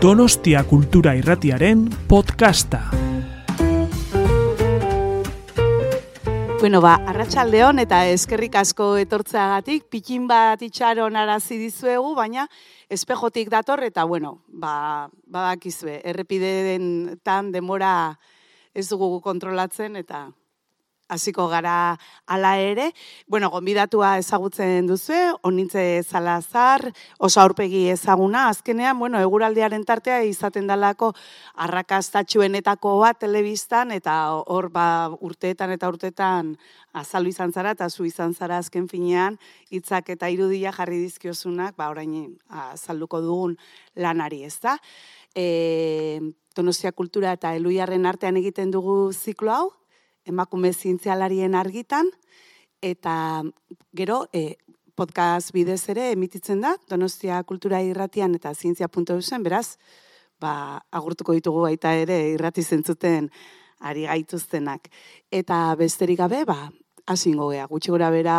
Donostia Kultura Irratiaren podcasta. Bueno, ba, arratsaldeon eta eskerrik asko etortzeagatik, pikin bat itxaron arazi dizuegu, baina espejotik dator eta, bueno, ba, badakizue, errepideen tan demora ez dugu kontrolatzen eta hasiko gara hala ere. Bueno, gonbidatua ezagutzen duzu, onintze Salazar, oso aurpegi ezaguna, azkenean, bueno, eguraldiaren tartea izaten dalako arrakastatxuenetako bat telebistan, eta hor ba, urteetan eta urteetan azaldu izan zara, eta zu izan zara azken finean, hitzak eta irudia jarri dizkiozunak, ba, orain azalduko dugun lanari, ez da? E, Donostia kultura eta eluiarren artean egiten dugu ziklo hau, emakume zientzialarien argitan, eta gero e, podcast bidez ere emititzen da, Donostia Kultura Irratian eta Zientzia.eusen, beraz, ba, agurtuko ditugu baita ere irrati zentzuten ari gaituztenak. Eta besterik gabe, ba, hasingo gea, gutxi gora bera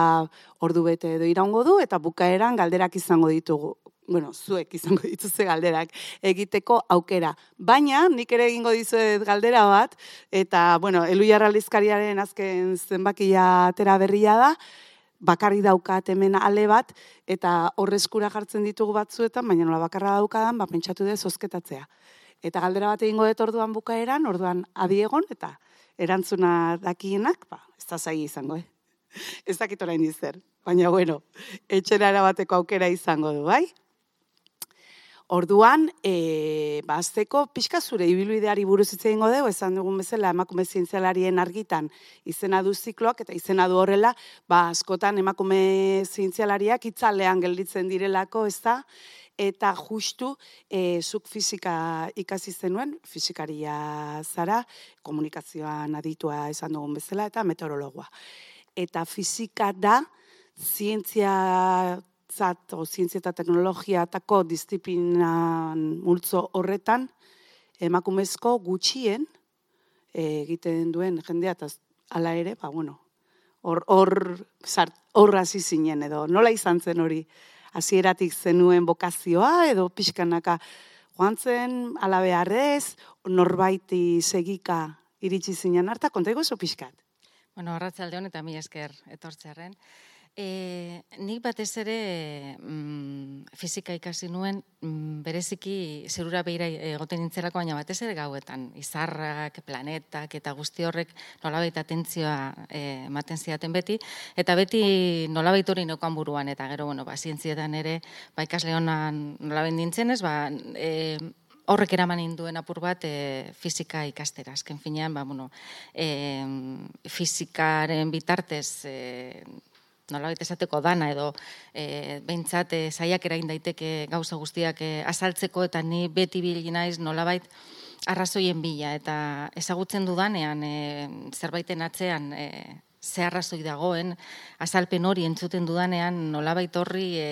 ordu bete edo iraungo du, eta bukaeran galderak izango ditugu bueno, zuek izango dituzte galderak egiteko aukera. Baina, nik ere egingo dizuet galdera bat, eta, bueno, elu jarralizkariaren azken zenbakia atera berria da, bakarri daukat hemen ale bat, eta horrezkura jartzen ditugu batzuetan, baina nola bakarra daukadan, ba, pentsatu dez osketatzea. Eta galdera bat egingo dut orduan bukaeran, orduan adiegon, eta erantzuna dakienak, ba, ez da zai izango, eh? Ez dakit orain izer, baina bueno, etxera bateko aukera izango du, bai? Orduan, e, bazteko, pixka zure ibiluideari buruz hitz egingo dugu, esan dugun bezala emakume zientzialarien argitan izena du zikloak eta izena du horrela, ba, askotan emakume zientzialariak itzalean gelditzen direlako, ez da? Eta justu, e, zuk fizika ikasi zenuen, fizikaria zara, komunikazioan aditua esan dugun bezala, eta meteorologoa. Eta fizika da, zientzia zat, o, zientzia eta teknologia atako disiplinan multzo horretan, emakumezko gutxien e, egiten duen jendea, eta ala ere, ba, bueno, hor, hor, hor hasi zinen edo, nola izan zen hori, hasieratik zenuen bokazioa edo pixkanaka joan zen, ala beharrez, norbaiti segika iritsi zinen harta, konta egozo pixkat? Bueno, arratzalde eta mi esker etortzearen. E, nik batez ere mm, fizika ikasi nuen mm, bereziki zerura behira egoten nintzelako, baina batez ere gauetan, izarrak, planetak eta guzti horrek nolabait atentzioa e, ematen ziaten beti, eta beti nolabait hori neukan buruan, eta gero, bueno, ba, zientzietan ere, ba, ikasle honan nolabait nintzen ez, ba, e, horrek eraman induen apur bat e, fizika ikastera. Azken finean, ba, bueno, e, fizikaren bitartez e, nolabait esateko dana edo e, behintzat zaiak erain daiteke gauza guztiak e, azaltzeko eta ni beti bilgi naiz nolabait arrazoien bila. Eta ezagutzen dudanean e, zerbaiten atzean e, ze arrazoi dagoen azalpen hori entzuten dudanean nolabait horri e,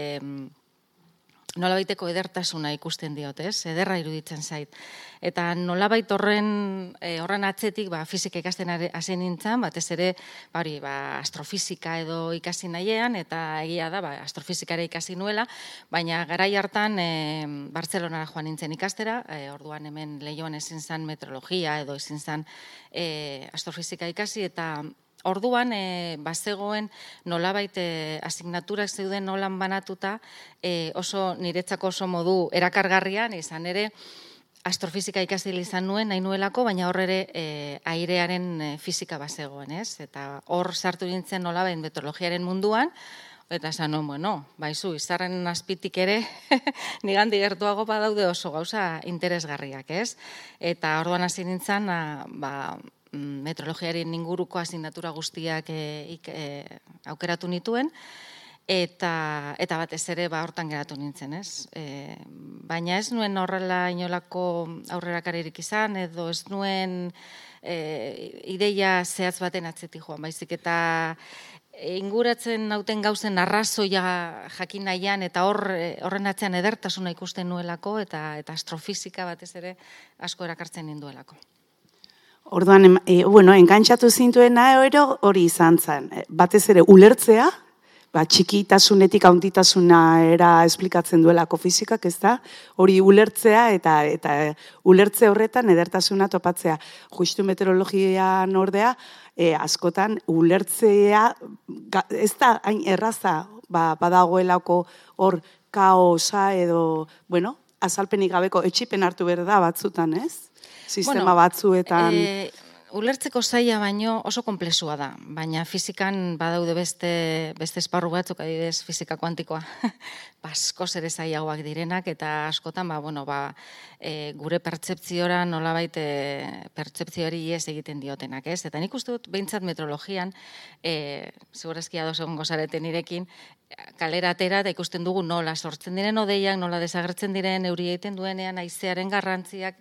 nolabaiteko edertasuna ikusten diot, ez? Ederra iruditzen zait. Eta nolabait horren e, horren atzetik, ba fisika ikasten hasi nintzen, batez ere, ba hori, ba astrofisika edo ikasi nahiean eta egia da, ba astrofizikare ikasi nuela, baina garai hartan e, Barcelonara joan nintzen ikastera, e, orduan hemen leioan ezin zan meteorologia edo ezin zan e, astrofizika ikasi eta Orduan, e, bazegoen nolabait e, asignaturak zeuden nolan banatuta, e, oso niretzako oso modu erakargarrian, izan ere, astrofizika ikasi izan nuen, nahi nuelako, baina hor ere e, airearen fizika bazegoen, ez? Eta hor sartu nintzen nolabait meteorologiaren munduan, eta esan nuen, bueno, baizu, izarren azpitik ere, nigandi gertuago badaude oso gauza interesgarriak, ez? Eta orduan hasi nintzen, ba, Mm, metrologiaren inguruko asignatura guztiak e, aukeratu nituen, eta, eta batez ere ba, hortan geratu nintzen, ez? E, baina ez nuen horrela inolako aurrera karerik izan, edo ez nuen e, ideia zehatz baten atzetik joan, baizik eta inguratzen nauten gauzen arrazoia jakin nahian eta hor, horren atzean edertasuna ikusten nuelako eta, eta astrofizika batez ere asko erakartzen ninduelako. Orduan, e, bueno, engantzatu zintuena ero hori izan zen. E, batez ere, ulertzea, ba, txikitasunetik haunditasuna era esplikatzen duelako fizikak, ez da? Hori ulertzea eta eta ulertze horretan edertasuna topatzea. Justu meteorologian ordea, e, askotan ulertzea ez da hain erraza ba, badagoelako hor kaosa edo, bueno, azalpenik gabeko etxipen hartu behar da batzutan, ez? Sistema bueno, batzuetan... E, ulertzeko zaila baino oso komplexua da, baina fizikan badaude beste, beste esparru batzuk, adibidez, fizika kuantikoa, basko ere zailagoak direnak, eta askotan, ba, bueno, ba, e, gure pertseptziora nolabait e, pertseptzioari ez egiten diotenak, ez? Eta nik uste dut, behintzat metrologian, e, segurazki ados egon gozareten irekin, kalera atera eta ikusten dugu nola sortzen diren odeiak, nola desagertzen diren euri egiten duenean, aizearen garrantziak,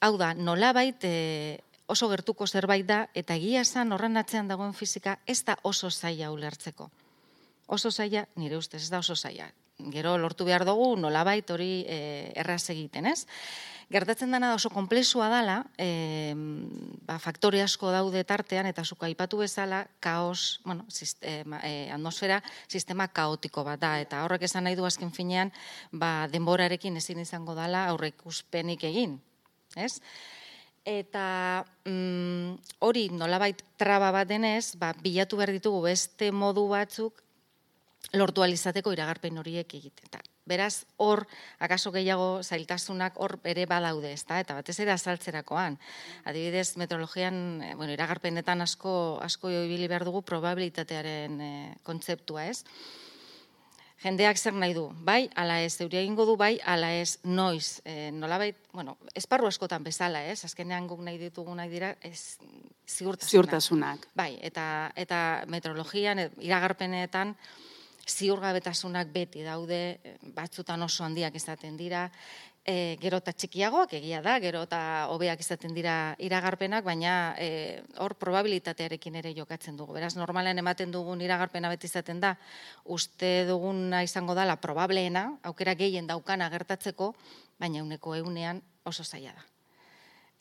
hau da, nolabait, e, oso gertuko zerbait da, eta egia esan horren atzean dagoen fizika ez da oso zaila ulertzeko. Oso zaila, nire ustez, ez da oso zaila. Gero lortu behar dugu nolabait hori e, erraz egiten, ez? Gertatzen dena oso komplexua dala, e, ba, faktore asko daude tartean, eta zuka aipatu bezala, kaos, bueno, sistema, e, atmosfera, sistema kaotiko bat da, eta horrek esan nahi du azken finean, ba, denborarekin ezin izango dala aurrek uspenik egin, ez? Eta mm, hori nolabait traba bat denez, ba, bilatu behar ditugu beste modu batzuk lortu alizateko iragarpen horiek egiten. beraz, hor, akaso gehiago zailtasunak hor ere badaude, ezta? eta batez ere azaltzerakoan. Adibidez, meteorologian, eh, bueno, iragarpenetan asko, asko ibili behar dugu probabilitatearen e, kontzeptua, ez? Jendeak zer nahi du, bai, ala ez, euria egingo du, bai, ala ez, noiz, e, nolabait, bueno, esparru askotan bezala, ez, azkenean guk nahi ditugu nahi dira, ez, ziurtasunak. Ziurtasunak. Bai, eta, eta meteorologian, iragarpenetan, ziurgabetasunak beti daude, batzutan oso handiak izaten dira, e, gero eta txikiagoak egia da, gero eta hobeak izaten dira iragarpenak, baina e, hor probabilitatearekin ere jokatzen dugu. Beraz, normalen ematen dugun iragarpena beti izaten da, uste duguna izango dala probableena, aukera gehien daukana gertatzeko, baina uneko eunean oso zaila da.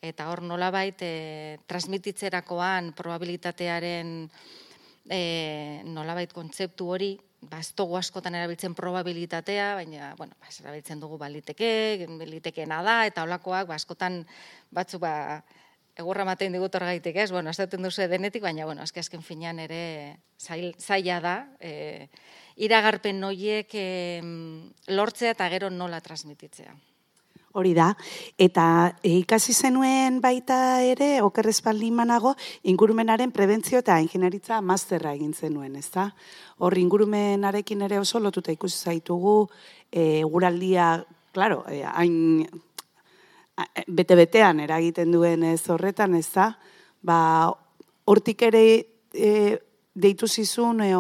Eta hor nolabait, e, transmititzerakoan probabilitatearen e, nolabait kontzeptu hori, ba, ez dugu askotan erabiltzen probabilitatea, baina, bueno, ba, erabiltzen dugu baliteke, balitekeena da, eta olakoak, ba, askotan batzu, ba, egurra maten digut gaitik, ez? Bueno, ez duten duzu denetik, baina, bueno, azke azken finean ere zaila da, e, iragarpen noiek e, lortzea eta gero nola transmititzea. Hori da, eta e, ikasi zenuen baita ere, okerrezpaldi manago, ingurumenaren prebentzio eta ingineritza mazterra egin zenuen, ez da? Hor ingurumenarekin ere oso lotuta ikusi zaitugu, e, guraldia, klaro, e, hain bete-betean eragiten duen ez horretan, ez da? Ba, hortik ere e, deitu zizun, e,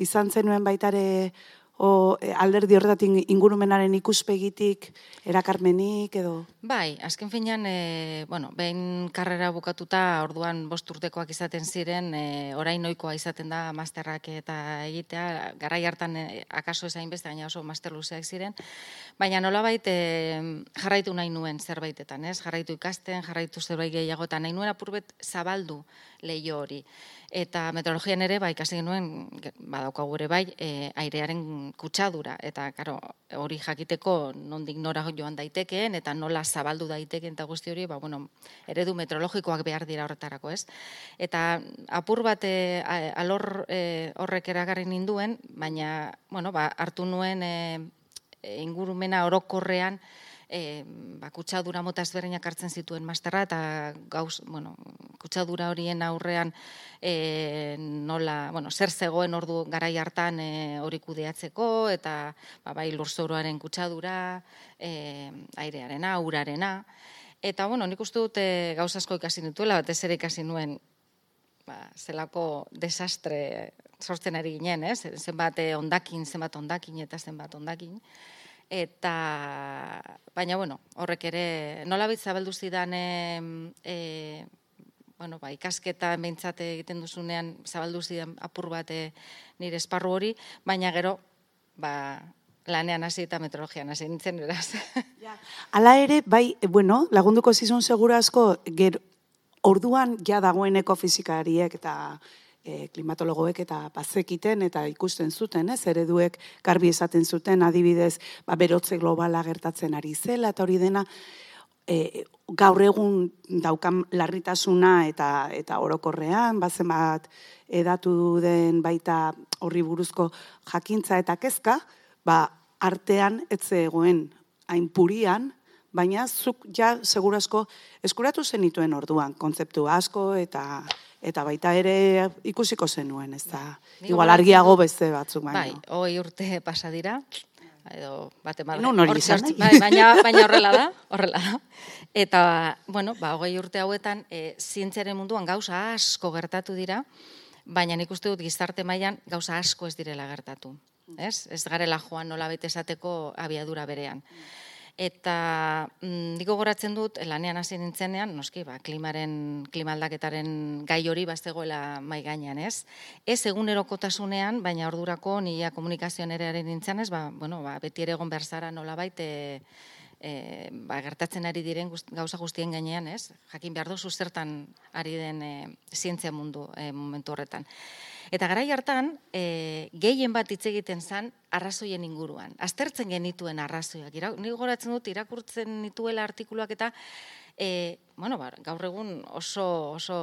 izan zenuen baitare o e, alderdi horretatik ingurumenaren ikuspegitik erakarmenik edo? Bai, azken finean, e, bueno, behin karrera bukatuta orduan bost urtekoak izaten ziren, e, orain noikoa izaten da masterrak eta egitea, garai hartan e, akaso ezain beste, baina oso master luzeak ziren, baina nolabait e, jarraitu nahi nuen zerbaitetan, ez? Jarraitu ikasten, jarraitu zerbait gehiago, eta nahi nuen apurbet zabaldu leio hori eta meteorologian ere bai ikasi genuen badaukagu ere bai e, airearen kutsadura. Eta claro hori jakiteko nondik nora joan daitekeen eta nola zabaldu daitekeen eta guzti hori ba bueno eredu meteorologikoak behar dira horretarako ez? Eta apur bat e, alor e, horrek eragarri ninduen baina bueno ba hartu nuen e, ingurumena orokorrean e, ba, kutsadura mota ezberdinak hartzen zituen masterra, eta gauz, bueno, kutsadura horien aurrean e, nola, bueno, zer zegoen ordu garai hartan e, hori kudeatzeko, eta ba, bai lurzoroaren kutsadura, e, airearena, urarena, eta bueno, nik uste dut e, gauz asko ikasi nituela, batez ere ikasi nuen ba, zelako desastre sortzen ari ginen, ez? Zenbat ondakin, zenbat ondakin eta zenbat ondakin eta baina bueno, horrek ere nola zabaldu zidan e, bueno, ba, ikasketa beintzat egiten duzunean zabaldu zidan apur bat e, nire esparru hori, baina gero ba, lanean hasi eta meteorologian hasi nintzen eraz. Ja. Hala ere, bai, bueno, lagunduko zizun segura asko, ger, orduan ja dagoeneko fizikariek eta e, klimatologoek eta bazekiten eta ikusten zuten, ez, ereduek garbi esaten zuten, adibidez, ba, berotze globala gertatzen ari zela, eta hori dena, e, gaur egun daukan larritasuna eta eta orokorrean, bazen bat edatu den baita horri buruzko jakintza eta kezka, ba, artean etze egoen hain purian, baina zuk ja segurasko eskuratu zenituen orduan, kontzeptu asko eta eta baita ere ikusiko zenuen, ez da, igual argiago beste batzuk baina. Bai, hoi urte pasa dira, edo bate mal. No, nori izan, bai, baina, baina horrela da, horrela da. Eta, bueno, ba, hogei urte hauetan, e, zientziaren munduan gauza asko gertatu dira, baina nik uste dut gizarte mailan gauza asko ez direla gertatu. Ez, ez garela joan nola esateko abiadura berean. Eta mm, diko goratzen dut, lanean hasi nintzenean, noski, ba, klimaren, klimaldaketaren gai hori baztegoela mai gainean, ez? Ez egunerokotasunean, baina ordurako nia komunikazioan ere nintzen, ez? Ba, bueno, ba, beti ere egon behar zara nola baite, e, ba, gertatzen ari diren gauza guztien gainean, ez? Jakin behar dozu zertan ari den e, zientzia mundu e, momentu horretan. Eta garai hartan, e, gehien bat hitz egiten zan arrazoien inguruan. Aztertzen genituen arrazoiak. Ira, ni goratzen dut irakurtzen nituela artikuluak eta e, bueno, ba, gaur egun oso oso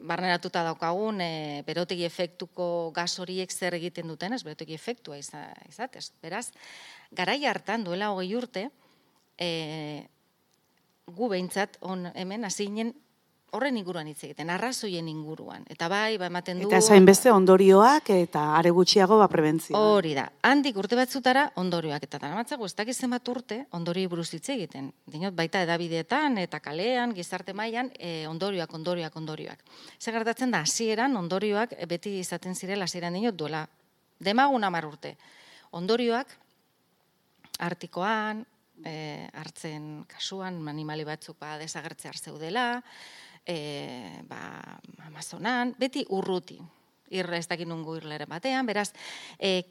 barneratuta daukagun e, berotegi efektuko gas horiek zer egiten duten, ez berotegi efektua izatez. Beraz, garai hartan duela hogei urte, e, gu behintzat on, hemen hasinen horren inguruan hitz egiten, arrazoien inguruan. Eta bai, ba, ematen du... Eta zain beste ondorioak eta are gutxiago ba prebentzio. Hori da. Handik urte batzutara ondorioak. Eta dara matzago, ez dakiz bat urte ondori buruz hitz egiten. Dinot, baita edabideetan eta kalean, gizarte mailan e, ondorioak, ondorioak, ondorioak. Zer gertatzen da, hasieran ondorioak beti izaten zirela hasieran dinot duela. Demagun amar urte. Ondorioak, artikoan, e, hartzen kasuan, animali batzuk ba, desagertze zeudela, e, ba, Amazonan, beti urruti, irre ez dakit nungu irlere batean, beraz, e,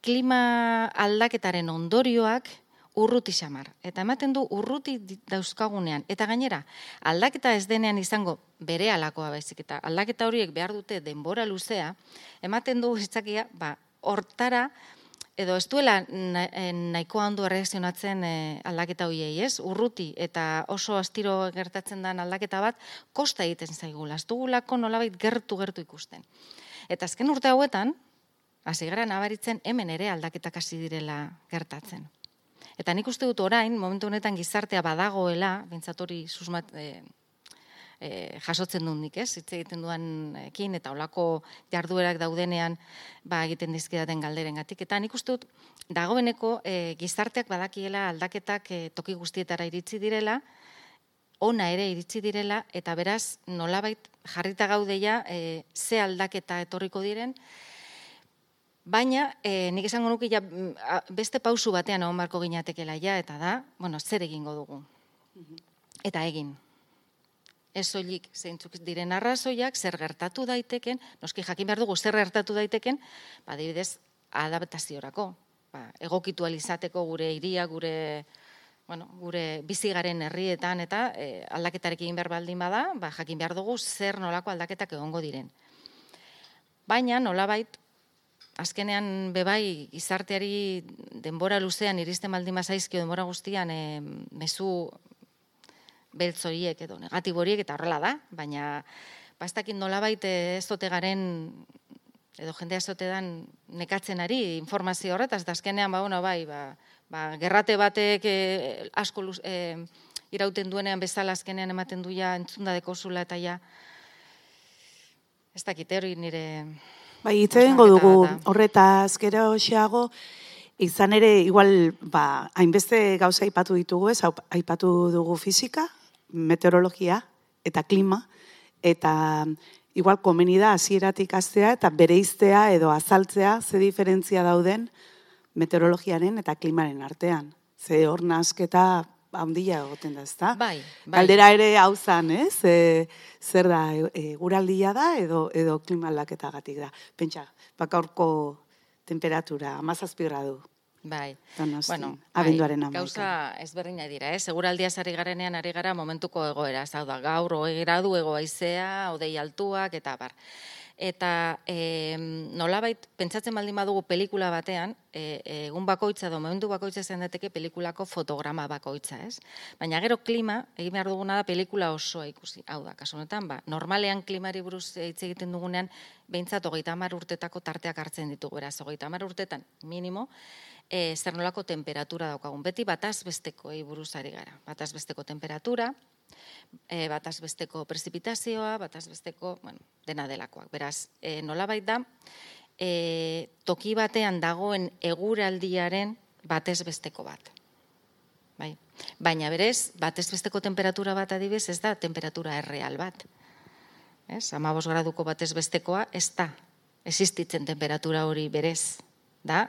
klima aldaketaren ondorioak urruti xamar. Eta ematen du urruti dauzkagunean. Eta gainera, aldaketa ez denean izango bere alakoa baizik. Eta aldaketa horiek behar dute denbora luzea, ematen du hitzakia, ba, hortara edo ez duela eh, nahikoa ondo reakzionatzen e, aldaketa hoiei, ez? Urruti eta oso astiro gertatzen den aldaketa bat kosta egiten zaigula. Ez dugulako nolabait gertu gertu ikusten. Eta azken urte hauetan, hasi gara nabaritzen hemen ere aldaketak hasi direla gertatzen. Eta nik uste dut orain, momentu honetan gizartea badagoela, bintzatori susmat, e, e, jasotzen dut nik, ez? Hitz egiten duan ekin eta olako jarduerak daudenean ba egiten dizkidaten galderengatik eta nik uste dut dagoeneko e, gizarteak badakiela aldaketak e, toki guztietara iritsi direla, ona ere iritsi direla eta beraz nolabait jarrita gaudeia e, ze aldaketa etorriko diren Baina, e, nik esango nuke ja, beste pausu batean egon barko ginatekela ja, eta da, bueno, zer egingo dugu. Mhm. Eta egin ez soilik zeintzuk diren arrazoiak, zer gertatu daiteken, noski jakin behar dugu zer gertatu daiteken, ba, dibidez, adaptaziorako, ba, egokitu alizateko gure iria, gure, bueno, gure bizigaren herrietan eta e, aldaketarekin behar baldin bada, ba, jakin behar dugu zer nolako aldaketak egongo diren. Baina, nolabait, azkenean bebai gizarteari denbora luzean iristen baldin bazaizkio denbora guztian e, mezu beltzoiek edo negatiboriek eta horrela da, baina bastakin nolabait ez zote garen edo jendea zote dan nekatzen ari informazio horretaz, da azkenean ba, bueno, bai, ba, ba, gerrate batek e, asko luz, e, irauten duenean bezala azkenean ematen duia entzunda dekozula eta ja ez dakit hori nire Bai, itzen dugu horretaz gero xeago, izan ere, igual, ba, hainbeste gauza aipatu ditugu, ez, aipatu dugu fizika, meteorologia eta klima, eta igual komeni da hasieratik hastea eta bereiztea edo azaltzea ze diferentzia dauden meteorologiaren eta klimaren artean. Ze hor nasketa handia egoten da, ezta? Bai, bai. Galdera ere hau zan, ez? E, zer da, e, guraldia da edo edo klima aldaketagatik da. Pentsa, bakaurko temperatura, amazazpi gradu, Bai. Donosti, bueno, abenduaren bai, Gauza ezberdina dira, eh? Seguraldia ari garenean ari gara momentuko egoera. Ez da, gaur, hogei gradu, egoaizea, odei altuak, eta bar. eta e, nolabait pentsatzen baldin badugu pelikula batean, e, egun bakoitza edo momentu bakoitza zen dateke pelikulako fotograma bakoitza, ez? Baina gero klima, egin behar duguna da pelikula osoa ikusi. Hau da, kasu honetan, ba, normalean klimari buruz hitz egiten dugunean, behintzat hogeita hamar urtetako tarteak hartzen ditugu, beraz, hogeita hamar urtetan minimo, e, zer nolako temperatura daukagun. Beti bataz besteko buruz ari gara. Bataz besteko temperatura, e, bataz besteko prezipitazioa, bataz besteko, bueno, dena delakoak. Beraz, e, nolabait da, e, toki batean dagoen eguraldiaren batez besteko bat. Bai. Baina berez, batez besteko temperatura bat adibez, ez da temperatura erreal bat. Ez? Amabos graduko batez bestekoa, ez da. Existitzen temperatura hori berez. Da,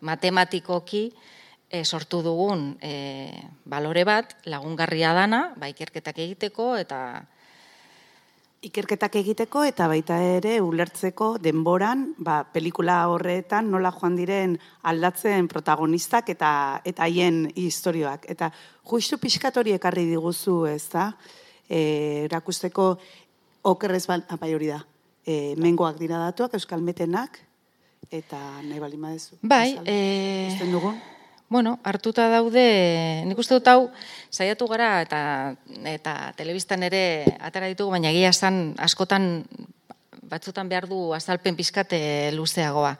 matematikoki, e, sortu dugun e, balore bat, lagungarria dana, ba, ikerketak egiteko eta ikerketak egiteko eta baita ere ulertzeko denboran, ba, pelikula horretan nola joan diren aldatzen protagonistak eta eta haien historioak. Eta justu pixkatori ekarri diguzu, ez da? E, erakusteko okerrez bai hori da. E, mengoak dira datuak, euskal metenak, eta nahi bali madezu. Bai, e... dugun? Bueno, hartuta daude, nik uste dut hau, saiatu gara eta, eta telebistan ere atara ditugu, baina egia esan askotan batzutan behar du azalpen pizkate luzeagoa.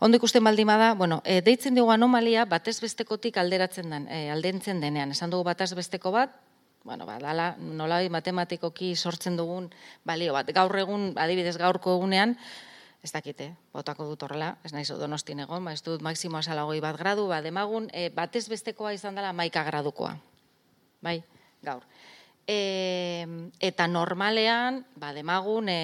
Ondo ikusten baldin bada, bueno, e, deitzen dugu anomalia batez bestekotik alderatzen den, e, aldentzen denean. Esan dugu batez besteko bat, bueno, ba, dala, nola matematikoki sortzen dugun balio bat. Gaur egun, adibidez gaurko egunean, ez dakite, botako dut horrela, ez nahi donostin egon, ba, ez dut maksimo asalagoi bat gradu, ba, demagun, e, batez bestekoa izan dela maika gradukoa. Bai, gaur. E, eta normalean, ba, demagun, e,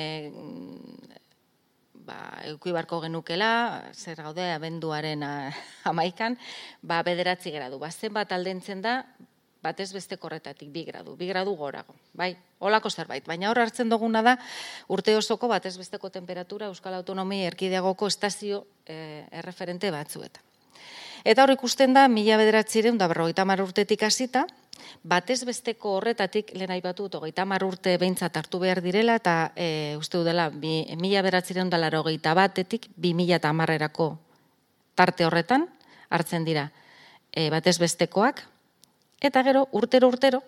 ba, eukui barko genukela, zer gaude, abenduaren amaikan, ba, bederatzi gradu. Ba, zenbat aldentzen da, batez beste korretatik, bi gradu, bi gradu gorago, bai, holako zerbait. Baina hor hartzen duguna da, urte osoko batez besteko temperatura Euskal Autonomia Erkideagoko estazio e, erreferente batzuetan. Eta hor ikusten da, mila bederatzireun da berrogeita mar urtetik hasita, batez besteko horretatik, lehen aipatu dut, hogeita urte behintzat hartu behar direla, eta e, uste dela, mila bederatzireun da laro batetik, bi mila eta tarte horretan, hartzen dira, e, batez bestekoak, Eta gero, urtero, urtero,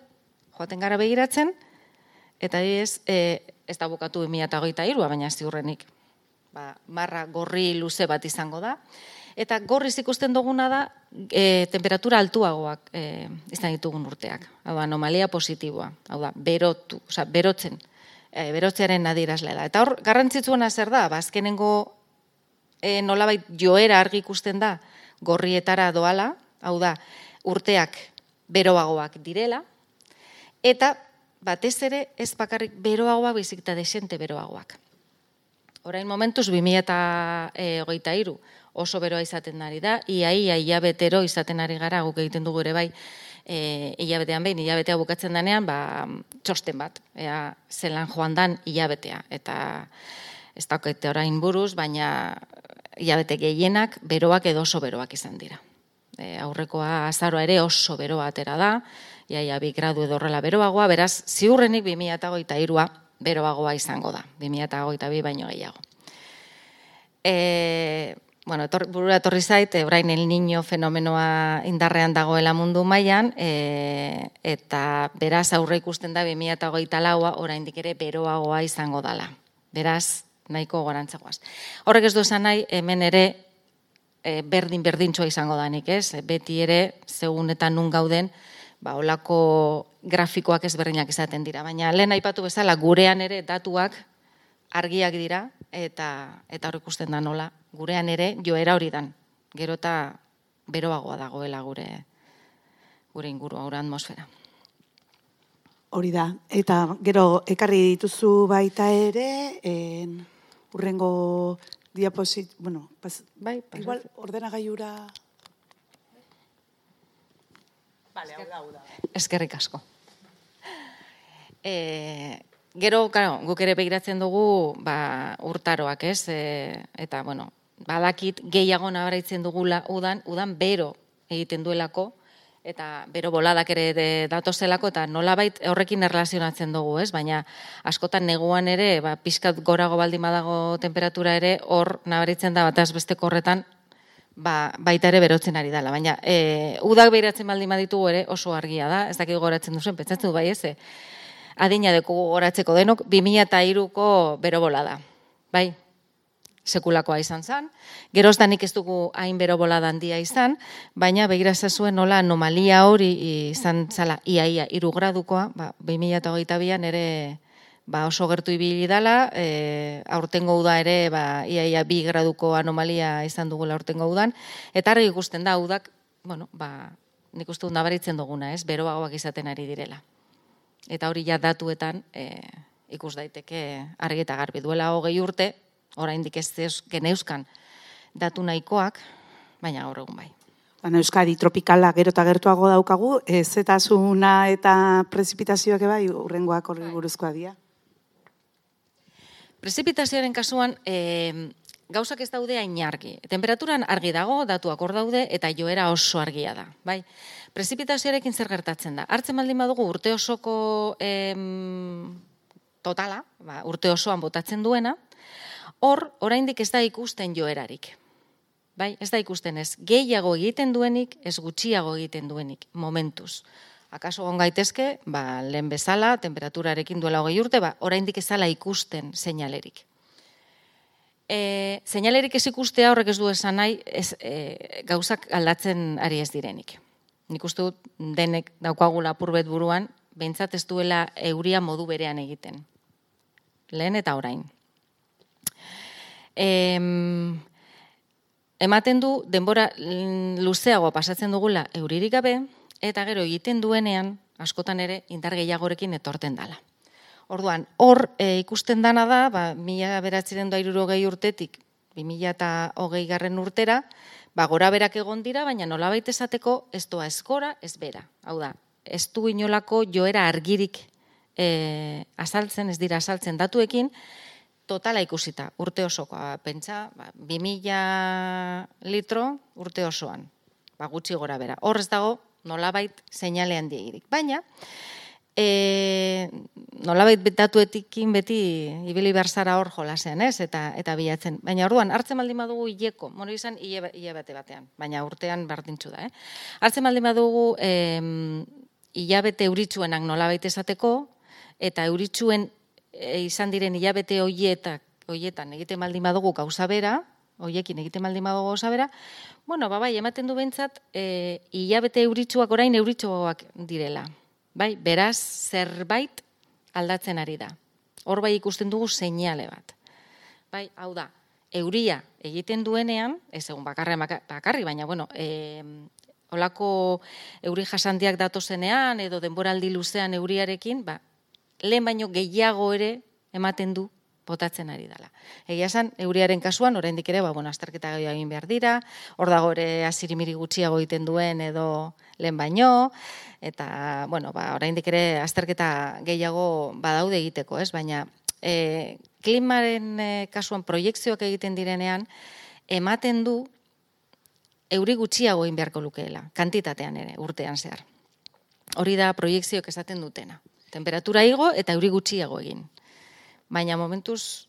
joaten gara begiratzen, eta ez, e, ez da bukatu 2008 irua, baina ziurrenik. Ba, marra gorri luze bat izango da. Eta gorriz ikusten duguna da, e, temperatura altuagoak e, izan ditugun urteak. Hau da, anomalia positiboa. Hau da, berotu, oza, berotzen, e, berotzearen nadirazlea da. Eta hor, garrantzitsuena zer da, bazkenengo e, nolabait joera argi ikusten da, gorrietara doala, hau da, urteak beroagoak direla, eta batez ere ez bakarrik beroagoak bizik eta desente beroagoak. Orain momentuz, 2000 eta e, hogeita iru oso beroa izaten ari da, iaia ia, betero izaten ari gara, guk egiten dugu ere bai, e, hilabetean behin, hilabetea bukatzen denean, ba, txosten bat, ea, zelan joan dan hilabetea. Eta ez daukete orain buruz, baina hilabete gehienak beroak edo oso beroak izan dira e, aurrekoa azaroa ere oso beroa atera da, iaia bi gradu edo horrela beroagoa, beraz, ziurrenik 2008 irua beroagoa izango da, 2008 bi baino gehiago. E, bueno, etor, burura etorri zait, e, orain el niño fenomenoa indarrean dagoela mundu mailan e, eta beraz aurre ikusten da 2008 laua oraindik ere beroagoa izango dala. Beraz, nahiko gorantzagoaz. Horrek ez du esan nahi, hemen ere e, berdin berdintxoa izango danik, ez? Beti ere, segun eta nun gauden, ba, olako grafikoak ezberdinak izaten dira. Baina lehen aipatu bezala, gurean ere datuak argiak dira, eta eta hor ikusten da nola, gurean ere joera hori dan. Gero eta beroagoa dagoela gure gure inguru, gure atmosfera. Hori da, eta gero ekarri dituzu baita ere, en, urrengo diaposit, bueno, pas, bai, pas, igual ordenagaiura... Vale, hau da, hau da. Eskerrik asko. E, gero, claro, guk ere begiratzen dugu ba, urtaroak, ez? E, eta, bueno, badakit gehiago nabaraitzen dugula udan, udan bero egiten duelako, eta bero boladak ere de, datozelako, eta nolabait horrekin erlazionatzen dugu, ez? Baina askotan neguan ere, ba, pixkat gorago baldin badago temperatura ere, hor nabaritzen da bataz besteko horretan, ba, baita ere berotzen ari dela. Baina e, udak behiratzen baldin baditugu ere oso argia da, ez dakit goratzen duzen, pentsatzen du bai ez, e, adina deku goratzeko denok, 2002ko bero bola da. Bai, sekulakoa izan zen. Gerozdanik ez dugu hain bero bola handia izan, baina begira zuen nola anomalia hori izan zala iaia iru gradukoa, ba, 2008an ere ba, oso gertu ibili dala, e, aurtengo uda ere ba, iaia bi graduko anomalia izan dugula aurtengo udan, eta argi ikusten da udak, bueno, ba, nik uste nabaritzen duguna, ez, beroagoak izaten ari direla. Eta hori ja datuetan e, ikus daiteke argi eta garbi duela hogei urte, oraindik ez ez geneuzkan datu nahikoak, baina gaur egun bai. Baina Euskadi tropikala gero eta gertuago daukagu, ez eta prezipitazioak bai urrengoak horri bai. buruzkoa dira. Prezipitazioaren kasuan, e, gauzak ez daude hain argi. Temperaturan argi dago, datuak hor daude, eta joera oso argia da. Bai? Prezipitazioarekin zer gertatzen da. Artzen baldin badugu urte osoko em, totala, ba, urte osoan botatzen duena, hor, oraindik ez da ikusten joerarik. Bai, ez da ikusten ez gehiago egiten duenik, ez gutxiago egiten duenik, momentuz. Akaso on gaitezke, ba, lehen bezala, temperaturarekin duela hogei urte, ba, oraindik ezala ikusten seinalerik. E, seinalerik ez ikustea horrek ez du esan nahi, ez, e, gauzak aldatzen ari ez direnik. Nik uste dut denek daukagula purbet buruan, behintzat ez duela euria modu berean egiten. Lehen eta orain em, ematen du denbora luzeago pasatzen dugula euririk gabe, eta gero egiten duenean, askotan ere, indar gehiagorekin etorten dala. Orduan, hor e, ikusten dana da, ba, mila beratziren da gehi urtetik, bi mila eta hogei garren urtera, ba, gora berak egon dira, baina nola baita esateko, ez doa eskora, ez bera. Hau da, ez du inolako joera argirik e, azaltzen, ez dira azaltzen datuekin, totala ikusita, urte osokoa, pentsa, ba, 2000 litro urte osoan, ba, gutxi gora bera. Horrez dago, nolabait seinalean diegirik. Baina, e, nolabait betatuetikin beti ibili berzara hor jolasean, ez? Eta, eta bilatzen. Baina orduan, hartzen baldin badugu hileko, mono izan hile bate batean, baina urtean berdintzu da, eh? Hartzen baldin badugu e, hilabete euritzuenak nolabait esateko, eta euritxuen e, izan diren hilabete hoietak hoietan egiten baldin badugu gauza bera, hoiekin egiten baldin badugu gauza bera, bueno, ba, bai, ematen du bentsat, e, hilabete euritsuak orain euritsuak direla. Bai, beraz, zerbait aldatzen ari da. Hor bai ikusten dugu seinale bat. Bai, hau da, euria egiten duenean, ez egun bakarri, bakarri baina, bueno, e, olako euri jasandiak datozenean, edo denboraldi luzean euriarekin, ba, lehen baino gehiago ere ematen du botatzen ari dela. Egia esan, euriaren kasuan, oraindik ere, ba, bueno, azterketa gehiago egin behar dira, hor dago ere azirimiri gutxiago egiten duen edo lehen baino, eta, bueno, ba, oraindik ere azterketa gehiago badaude egiteko, ez? Baina, e, klimaren e, kasuan proiektzioak egiten direnean, ematen du euri gutxiago egin beharko lukeela, kantitatean ere, urtean zehar. Hori da proiektzioak esaten dutena temperatura igo eta euri gutxiago egin. Baina momentuz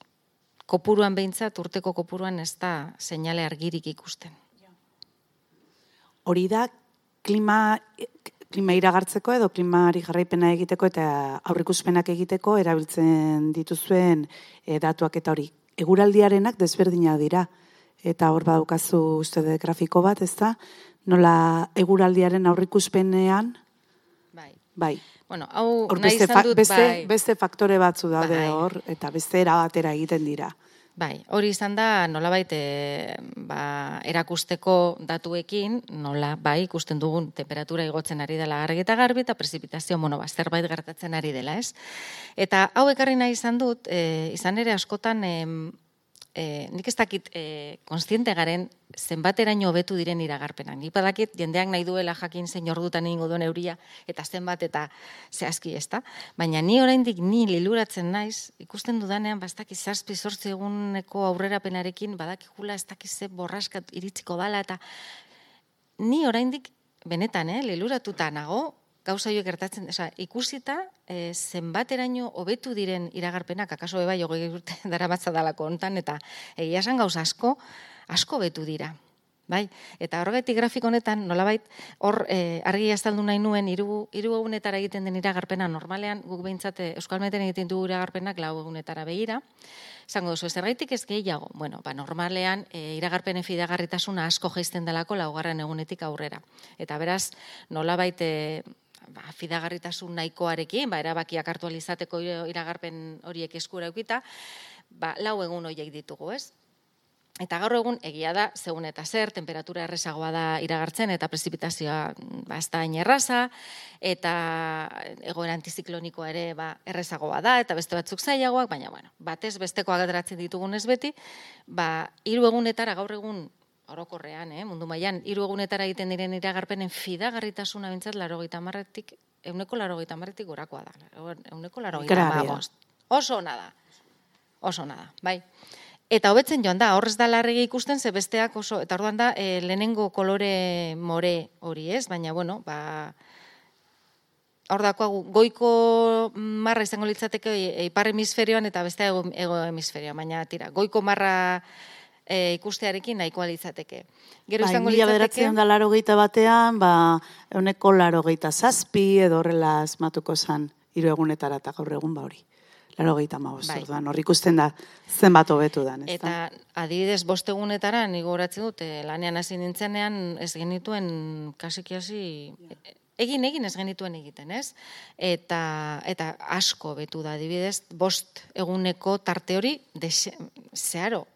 kopuruan behintzat, urteko kopuruan ez da seinale argirik ikusten. Hori da klima, klima iragartzeko edo klimari jarraipena egiteko eta aurrikuspenak egiteko erabiltzen dituzuen e, datuak eta hori. Eguraldiarenak desberdinak dira. Eta hor badukazu uste de grafiko bat, ez da? Nola eguraldiaren aurrikuspenean? Bai. Bai. Bueno, hau or, nahi izan dut, beste, bai. Beste faktore batzu daude bai. hor, eta beste erabatera egiten dira. Bai, hori izan da, nola baite, ba, erakusteko datuekin, nola, bai, ikusten dugun temperatura igotzen ari dela argi eta garbi, eta prezipitazio, bueno, ba, zerbait gertatzen ari dela, ez? Eta hau ekarri nahi izan dut, e, izan ere askotan, e, e, nik ez dakit e, konstiente garen zenbateraino hobetu diren iragarpenak. Nik badakit jendeak nahi duela jakin zein ordutan egingo duen euria eta zenbat eta zehazki ez da. Baina ni oraindik ni liluratzen naiz, ikusten dudanean bastak izazpi sortzi eguneko aurrerapenarekin badakikula ez dakiz ze borraskat iritsiko dala eta ni oraindik benetan, eh, liluratuta nago, gauza horiek gertatzen, oza, ikusita, e, zenbateraino hobetu diren iragarpenak, akaso bai hogei urte dara batza dalako ontan, eta egia esan gauza asko, asko betu dira. Bai, eta horregatik grafiko honetan, nolabait, hor e, argi azaldu nahi nuen, hiru hiru egunetara egiten den iragarpena, normalean, guk behintzate, Euskal Meten egiten dugu iragarpenak lau egunetara begira, Zango duzu, zergaitik ez gehiago? Bueno, ba, normalean, e, iragarpenen fidagarritasuna asko geizten delako laugarren egunetik aurrera. Eta beraz, nolabait, e, ba, fidagarritasun nahikoarekin, ba, erabakiak hartu alizateko iragarpen horiek eskura eukita, ba, lau egun horiek ditugu, ez? Eta gaur egun egia da, zegun eta zer, temperatura errezagoa da iragartzen eta prezipitazioa ba, ez da erraza, eta egoera antiziklonikoa ere ba, errezagoa da, eta beste batzuk zailagoak, baina bueno, batez bestekoa gaderatzen ditugun ez beti, ba, hiru egunetara gaur egun orokorrean, eh, mundu mailan hiru egunetara egiten diren iragarpenen fidagarritasuna bintzat laro gita marretik, euneko laro gita marretik gorakoa da. Euneko laro gita Oso ona da. Oso ona da, bai. Eta hobetzen joan da, horrez da larregi ikusten, ze besteak oso, eta orduan da, e, lehenengo kolore more hori ez, baina, bueno, ba, hor dako, goiko marra izango litzateke e, ipar hemisferioan eta beste ego, ego hemisferioan, baina tira, goiko marra e, ikustearekin nahikoa litzateke. Gero bai, izango litzateke... da laro batean, ba, euneko laro geita zazpi edo horrela asmatuko zan, hiru egunetara eta gaur egun ba hori laro gehieta bai. hor ikusten da zenbat hobetu da. Eta adibidez, bostegunetara, nigo horatzen dut, lanean hasi nintzenean ez genituen kasiki hasi, egin egin ez genituen egiten, ez? Eta, eta asko betu da, adibidez, bost eguneko tarte hori, zeharo,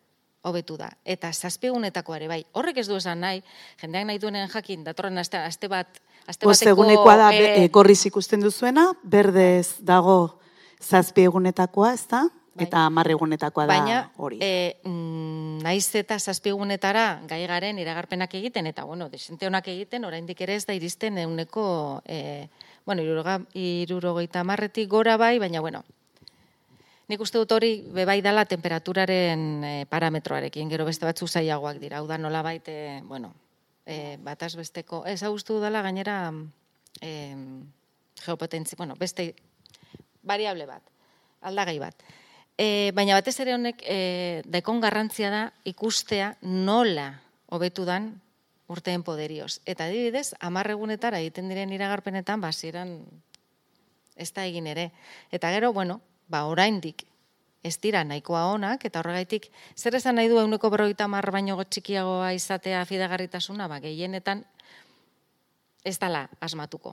hobetu da. Eta zazpiegunetako ere, bai, horrek ez du esan nahi, jendeak nahi duenen jakin, datorren aste, aste bat, Aste Bost egunekoa da, e, korriz ikusten duzuena, berdez dago zazpi egunetakoa, ez da? Bai. Eta hamar egunetakoa da hori. Baina, e, mm, naiz eta zazpi egunetara gai garen iragarpenak egiten, eta, bueno, desente honak egiten, oraindik ere ez da iristen euneko, e, bueno, irurogeita marretik gora bai, baina, bueno, nik uste dut hori bebai dala temperaturaren e, parametroarekin, gero beste batzu zaiagoak dira, hau da nola baite, bueno, e, bataz besteko, ez hau dala gainera, e, geopotentzi, bueno, beste variable bat, aldagai bat. E, baina batez ere honek e, daikon garrantzia da ikustea nola hobetu dan urteen poderioz. Eta adibidez, amarregunetara egiten diren iragarpenetan, basieran ez da egin ere. Eta gero, bueno, ba, oraindik ez dira nahikoa onak, eta horregaitik, zer esan nahi du euneko berroita mar baino txikiagoa izatea fidagarritasuna, ba, gehienetan ez dala asmatuko.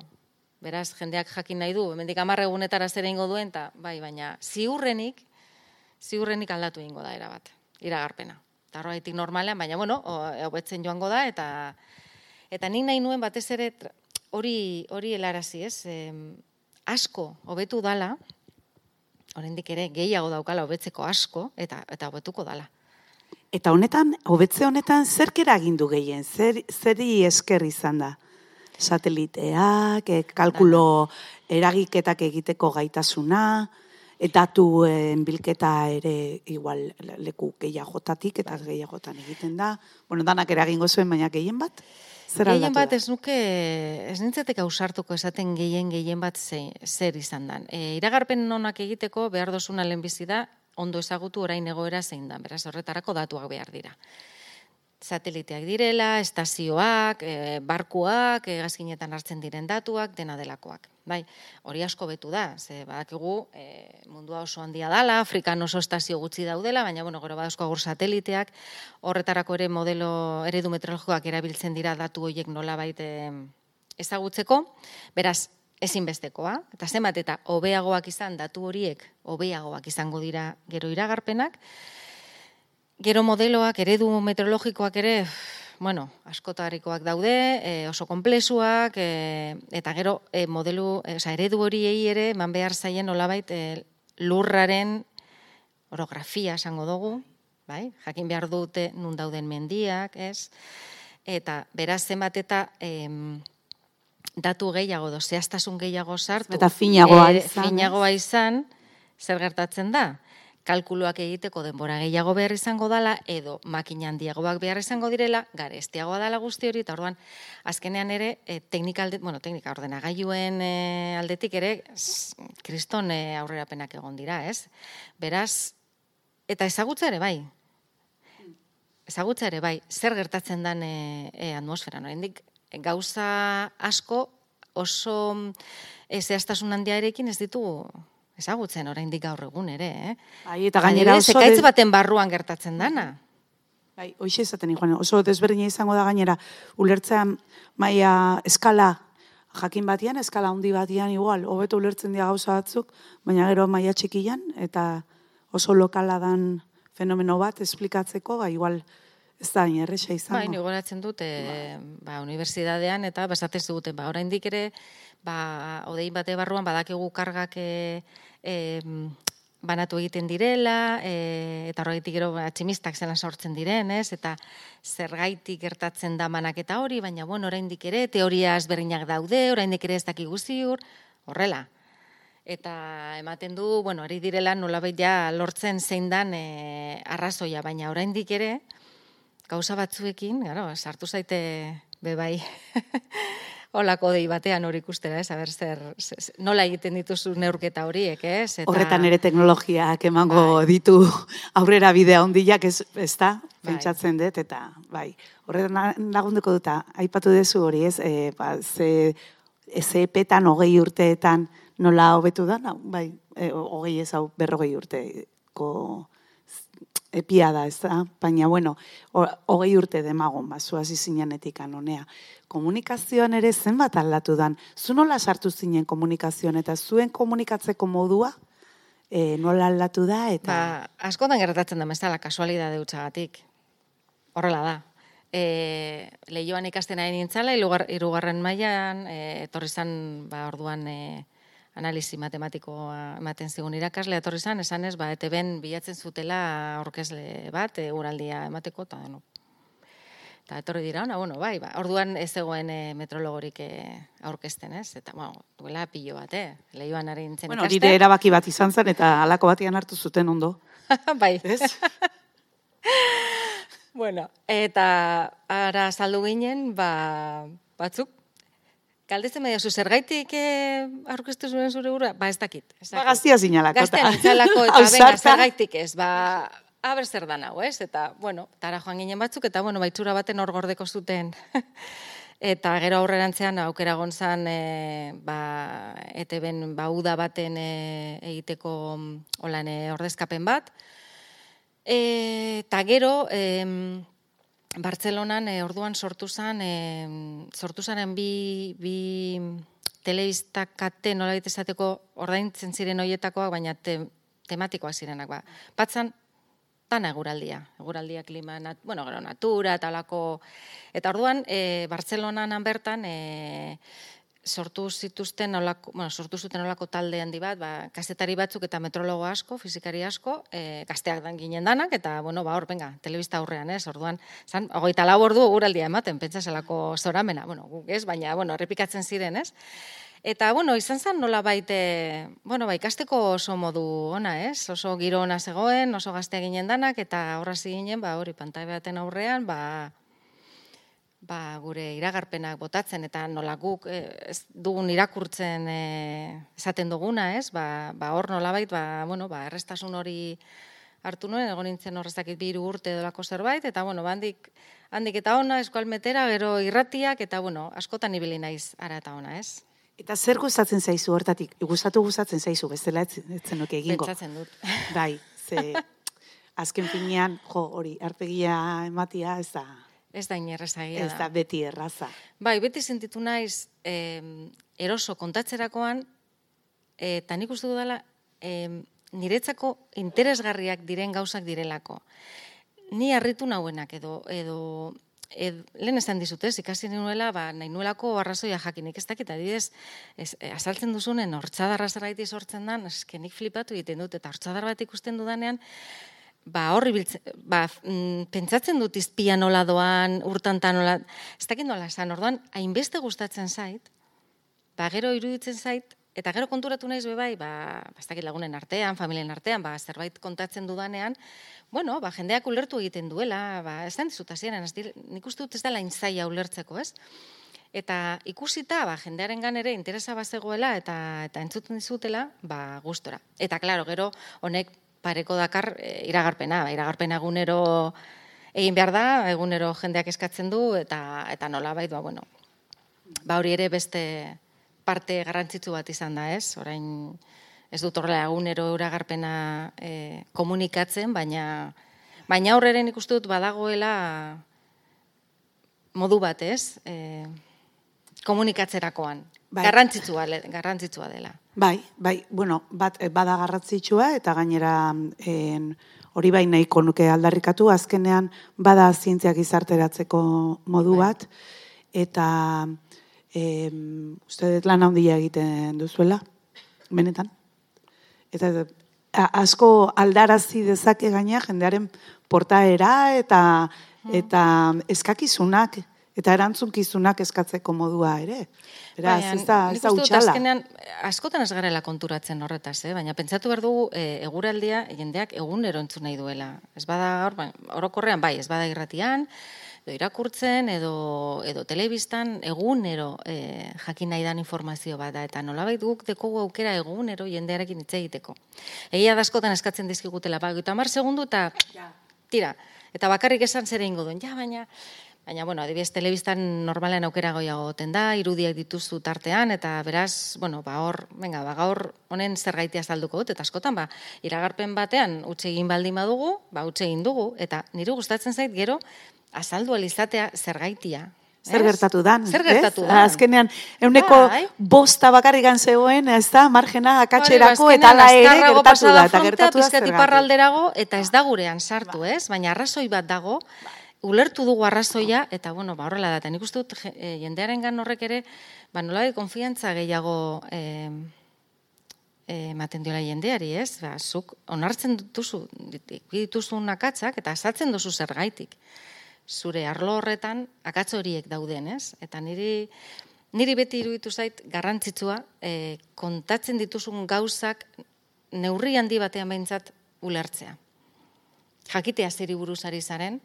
Beraz, jendeak jakin nahi du, hemendik amarre egunetara zer ingo duen, eta bai, baina ziurrenik, ziurrenik aldatu ingo da erabat, iragarpena. Eta horretik normalean, baina bueno, hobetzen joango da, eta eta nik nahi nuen batez ere hori hori helarazi, ez? E, asko hobetu dala, oraindik ere gehiago daukala hobetzeko asko eta eta hobetuko dala. Eta honetan, hobetze honetan zerk eragindu gehien? Zer zeri esker izan da? sateliteak, e, kalkulo eragiketak egiteko gaitasuna, eta datu bilketa ere igual leku gehiagotatik eta gehiagotan egiten da. Bueno, danak eragingo zuen, baina gehien bat? Zer gehien bat ez nuke, ez nintzetek ausartuko esaten gehien gehien bat ze, zer izan dan. E, iragarpen nonak egiteko behar dozuna lehenbizi da, ondo ezagutu orain egoera zein da, beraz horretarako datuak behar dira sateliteak direla, estazioak, e, barkuak, e, gazkinetan hartzen diren datuak, dena delakoak. Bai, hori asko betu da, ze badakigu e, mundua oso handia dala, Afrikan oso estazio gutxi daudela, baina bueno, gero badazko agur sateliteak, horretarako ere modelo eredu meteorologikoak erabiltzen dira datu horiek nola baite ezagutzeko, beraz, ezinbestekoa, eta zenbat eta hobeagoak izan datu horiek, hobeagoak izango dira gero iragarpenak, Gero modeloak, eredu meteorologikoak ere, bueno, askotarikoak daude, e, oso konplezuak, e, eta gero e, modelu, e, oza, eredu horiei ere, eman behar zaien olabait e, lurraren orografia esango dugu, bai? jakin behar dute nun dauden mendiak, ez? Eta beraz zenbat eta em, datu gehiago, do, zehaztasun gehiago sartu. Eta finagoa izan. Finagoa izan, zer gertatzen da? Kalkuluak egiteko denbora gehiago behar izango dala, edo makina handiagoak behar izango direla, garestiagoa dala guzti hori, eta orduan, azkenean ere, e, teknika alde, bueno, teknika ordenagailuen e, aldetik ere, kriston e, aurrerapenak egon dira, ez? Beraz, eta ezagutza ere bai, ezagutza ere bai, zer gertatzen den e, e, atmosfera, no? gauza asko oso e, zehaztasun handiarekin ez ditugu ezagutzen oraindik gaur egun ere, eh? Bai, eta gainera oso de... baten barruan gertatzen dana. Bai, hoize esaten igual, oso desberdina izango da gainera ulertzean maila eskala jakin batian, eskala handi batian igual, hobeto ulertzen dira gauza batzuk, baina gero maila txikian eta oso lokala dan fenomeno bat esplikatzeko, ba, igual ez da erresa izango. Bai, nigoratzen dut, e, ba, unibertsitatean eta basatez duten, ba, oraindik ere, ba, odein bate barruan badakigu kargak e, e, banatu egiten direla, e, eta horregitik gero atximistak zelan sortzen diren, ez? eta zergaitik gertatzen da manaketa hori, baina bueno, oraindik ere, teoria ezberdinak daude, oraindik ere ez daki guztiur, horrela. Eta ematen du, bueno, ari direla nolabait ja lortzen zein dan e, arrazoia, baina oraindik ere, gauza batzuekin, gero, sartu zaite bebai. olako dei batean hori ikustera, ez, aber zer, nola egiten dituzu neurketa horiek, ez? Eta... Horretan ere teknologiak emango bai. ditu aurrera bidea ondiak, ez, ez da, bai. pentsatzen dut, eta bai, horretan lagunduko duta, aipatu dezu hori, ez, e, ba, ze, ze epetan, hogei urteetan, nola hobetu da, bai, e, hogei ez hau, berrogei urteko epia da, ez da? Baina, bueno, hogei urte demagon, ba, zuazi zinenetik anonea. Komunikazioan ere zenbat aldatu dan. Zu nola sartu zinen komunikazioan eta zuen komunikatzeko modua e, nola aldatu da? Eta... Ba, askotan gertatzen da, mezala, kasualidade utxagatik. Horrela da. E, lehioan ikasten ari nintzala, irugarren mailan e, etorri zan, ba, orduan, e, analisi matematikoa ematen zigun irakasle etorri zan, esan ez, ba, ete ben bilatzen zutela aurkezle bat, e, uraldia emateko, eta deno. Eta etorri dira, ona, bueno, bai, ba, orduan ez zegoen e, metrologorik e, aurkezten, ez? Eta, bueno, duela pilo bat, eh? Lehioan ari nintzen bueno, ikasten. Bueno, erabaki bat izan zen, eta alako batian hartu zuten ondo. bai. Ez? bueno, eta ara saldu ginen, ba, batzuk, Galdetzen medio, zergaitik eh, aurkeztu zuen zure gura? Ba, ez dakit. Ba, gaztia zinalako. Gaztia zinalako, eta venga, zergaitik ez. Ba, haber zer da nago, ez? Eta, bueno, tara joan ginen batzuk, eta, bueno, baitzura baten hor gordeko zuten. eta gero aurrerantzean aukera gontzan, e, ba, ete ben, ba, uda baten e, egiteko olan e, ordezkapen bat. E, eta gero, e, Bartzelonan e, orduan sortu zen, e, sortu zaren bi, bi telebistak kate nola esateko ordaintzen ziren hoietakoak, baina te, tematikoak zirenak. Ba. Batzan, tan eguraldia, eguraldia klima, nat, bueno, gero, natura, talako, eta orduan, e, Bartzelonan bertan, e, sortu zituzten olako, bueno, sortu zuten olako talde handi bat, ba, kasetari batzuk eta metrologo asko, fizikari asko, e, gazteak dan ginen danak, eta, bueno, ba, hor, venga, telebista aurrean, ez, orduan, zan, ogoita lau ordu guraldia ematen, pentsa zelako zoramena, bueno, guk ez, baina, bueno, errepikatzen ziren, ez? Eta, bueno, izan zen nola baite, bueno, ba, ikasteko oso modu ona, ez? Oso giro ona zegoen, oso gazteak ginen danak, eta horra ginen, ba, hori, pantai baten aurrean, ba, ba, gure iragarpenak botatzen eta nola guk eh, ez dugun irakurtzen e, esaten duguna, ez? Ba, ba hor nolabait, ba, bueno, ba, errestasun hori hartu nuen, egon nintzen horrezakit biru urte dolako zerbait, eta bueno, bandik, handik eta ona, eskualmetera, gero irratiak, eta bueno, askotan ibili naiz ara eta ona, ez? Eta zer gustatzen zaizu hortatik? Gustatu gustatzen zaizu, bestela ez zen oke egingo. Pentsatzen dut. Bai, ze azken finean, jo, hori, arpegia ematia, ez da, Ez da inerrezagia da. Ez da beti erraza. Bai, beti sentitu naiz eh, eroso kontatzerakoan, eta nik uste dudala, eh, niretzako interesgarriak diren gauzak direlako. Ni harritu nauenak edo, edo ed, lehen esan dizutez, ikasi nuela, ba, nahi nuelako arrazoia jakinik ez dakit, adidez, ez, e, azaltzen duzunen, hortzadarra zerraiti sortzen dan, eskenik flipatu egiten dut, eta hortzadar bat ikusten dudanean, ba, horri biltzen, ba, mm, pentsatzen dut izpia nola doan, urtanta nola, ez dakit nola esan, orduan, hainbeste gustatzen zait, ba, gero iruditzen zait, Eta gero konturatu naiz be bai, ba, bastakit lagunen artean, familien artean, ba, zerbait kontatzen dudanean, bueno, ba, jendeak ulertu egiten duela, ba, ez da dizut hasieran, ez nik uste dut ez dela intzaia ulertzeko, ez? Eta ikusita, ba, jendearen ere interesa bazegoela eta eta entzuten dizutela, ba, gustora. Eta, klaro, gero, honek pareko dakar e, iragarpena, ba, iragarpena egunero egin behar da, egunero jendeak eskatzen du, eta, eta nola bai, ba, bueno, ba, hori ere beste, parte garrantzitsu bat izan da, ez? Orain ez dut horrela egunero iragarpena e, komunikatzen, baina baina aurreren ikustu dut badagoela modu bat, ez? E, komunikatzerakoan. Bai. Garrantzitsua, garrantzitsua dela. Bai, bai, bueno, bat, e, bada garrantzitsua eta gainera en, hori bai nahiko nuke aldarrikatu, azkenean bada zientziak izarteratzeko modu bai. bat, eta e, uste dut lan handia egiten duzuela, benetan. Eta asko aldarazi dezake gaina jendearen portaera eta hmm. eta eskakizunak eta erantzunkizunak eskatzeko modua ere. Beraz, ez da, ez da utxala. askotan ez garela konturatzen horretaz, eh? baina pentsatu behar dugu e, eguraldia jendeak egunero entzun nahi duela. Ez bada, orokorrean bai, ez bada irratian, edo irakurtzen edo edo telebistan egunero e, jakin nahi dan informazio bat da eta nolabait guk deko aukera egunero jendearekin hitz egiteko. Egia da askotan eskatzen dizkigutela ba 30 segundu eta tira eta bakarrik esan zer eingo duen. Ja, baina Baina, bueno, adibidez, telebistan normalean aukera goiago goten da, irudiak dituzu tartean, eta beraz, bueno, ba, hor, venga, ba, gaur honen zer gaitia dut, eta askotan, ba, iragarpen batean, utxe egin baldin badugu, ba, utxe egin dugu, eta nire gustatzen zait, gero, azaldu alizatea zer gaitia. Zer gertatu dan, Zer gertatu dan. Azkenean, euneko bai. bosta bakarrikan zegoen, ez da, margena akatxerako eta ala ere gertatu da. Eta gertatu da zer eta ez da gurean sartu, ez? Baina arrazoi bat dago, ulertu dugu arrazoia, eta bueno, ba, horrela da. Eta nik uste dut, e, jendearen gan horrek ere, ba, nola konfiantza gehiago e, e, ematen diola jendeari, ez? Ba, zuk onartzen dituzu, dituzun akatzak, eta azatzen duzu zer gaitik zure arlo horretan akatz horiek dauden, ez? Eta niri niri beti iruditu zait garrantzitsua e, kontatzen dituzun gauzak neurri handi batean behintzat ulertzea. Jakitea zeri buruzari zaren,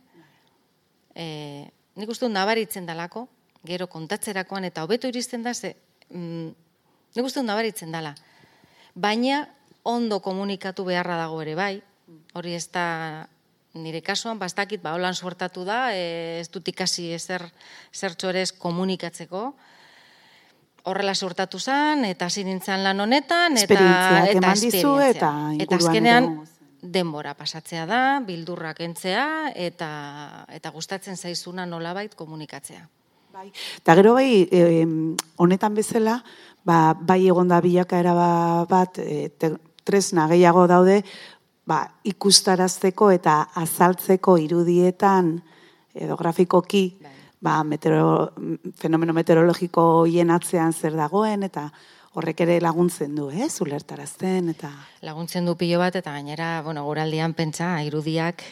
e, nik uste nabaritzen dalako, gero kontatzerakoan eta hobeto iristen da, ze, mm, nik uste nabaritzen dala. Baina ondo komunikatu beharra dago ere bai, hori ez da nire kasuan, bastakit, ba, holan suertatu da, e, ez dut ikasi ezer zertxorez komunikatzeko, horrela suertatu zen, eta zinintzen lan honetan, eta, eta esperientzia. Eta, eta azkenean, denbora pasatzea da, bildurrak entzea, eta, eta gustatzen zaizuna nolabait komunikatzea. Bai. Eta gero bai, honetan bezala, ba, bai egonda bilakaera bat, e, tresna gehiago daude, ba, ikustarazteko eta azaltzeko irudietan edo grafikoki bai. ba, meteoro, fenomeno meteorologiko hien atzean zer dagoen eta horrek ere laguntzen du, eh, zulertarazten eta laguntzen du pilo bat eta gainera, bueno, goraldian pentsa irudiak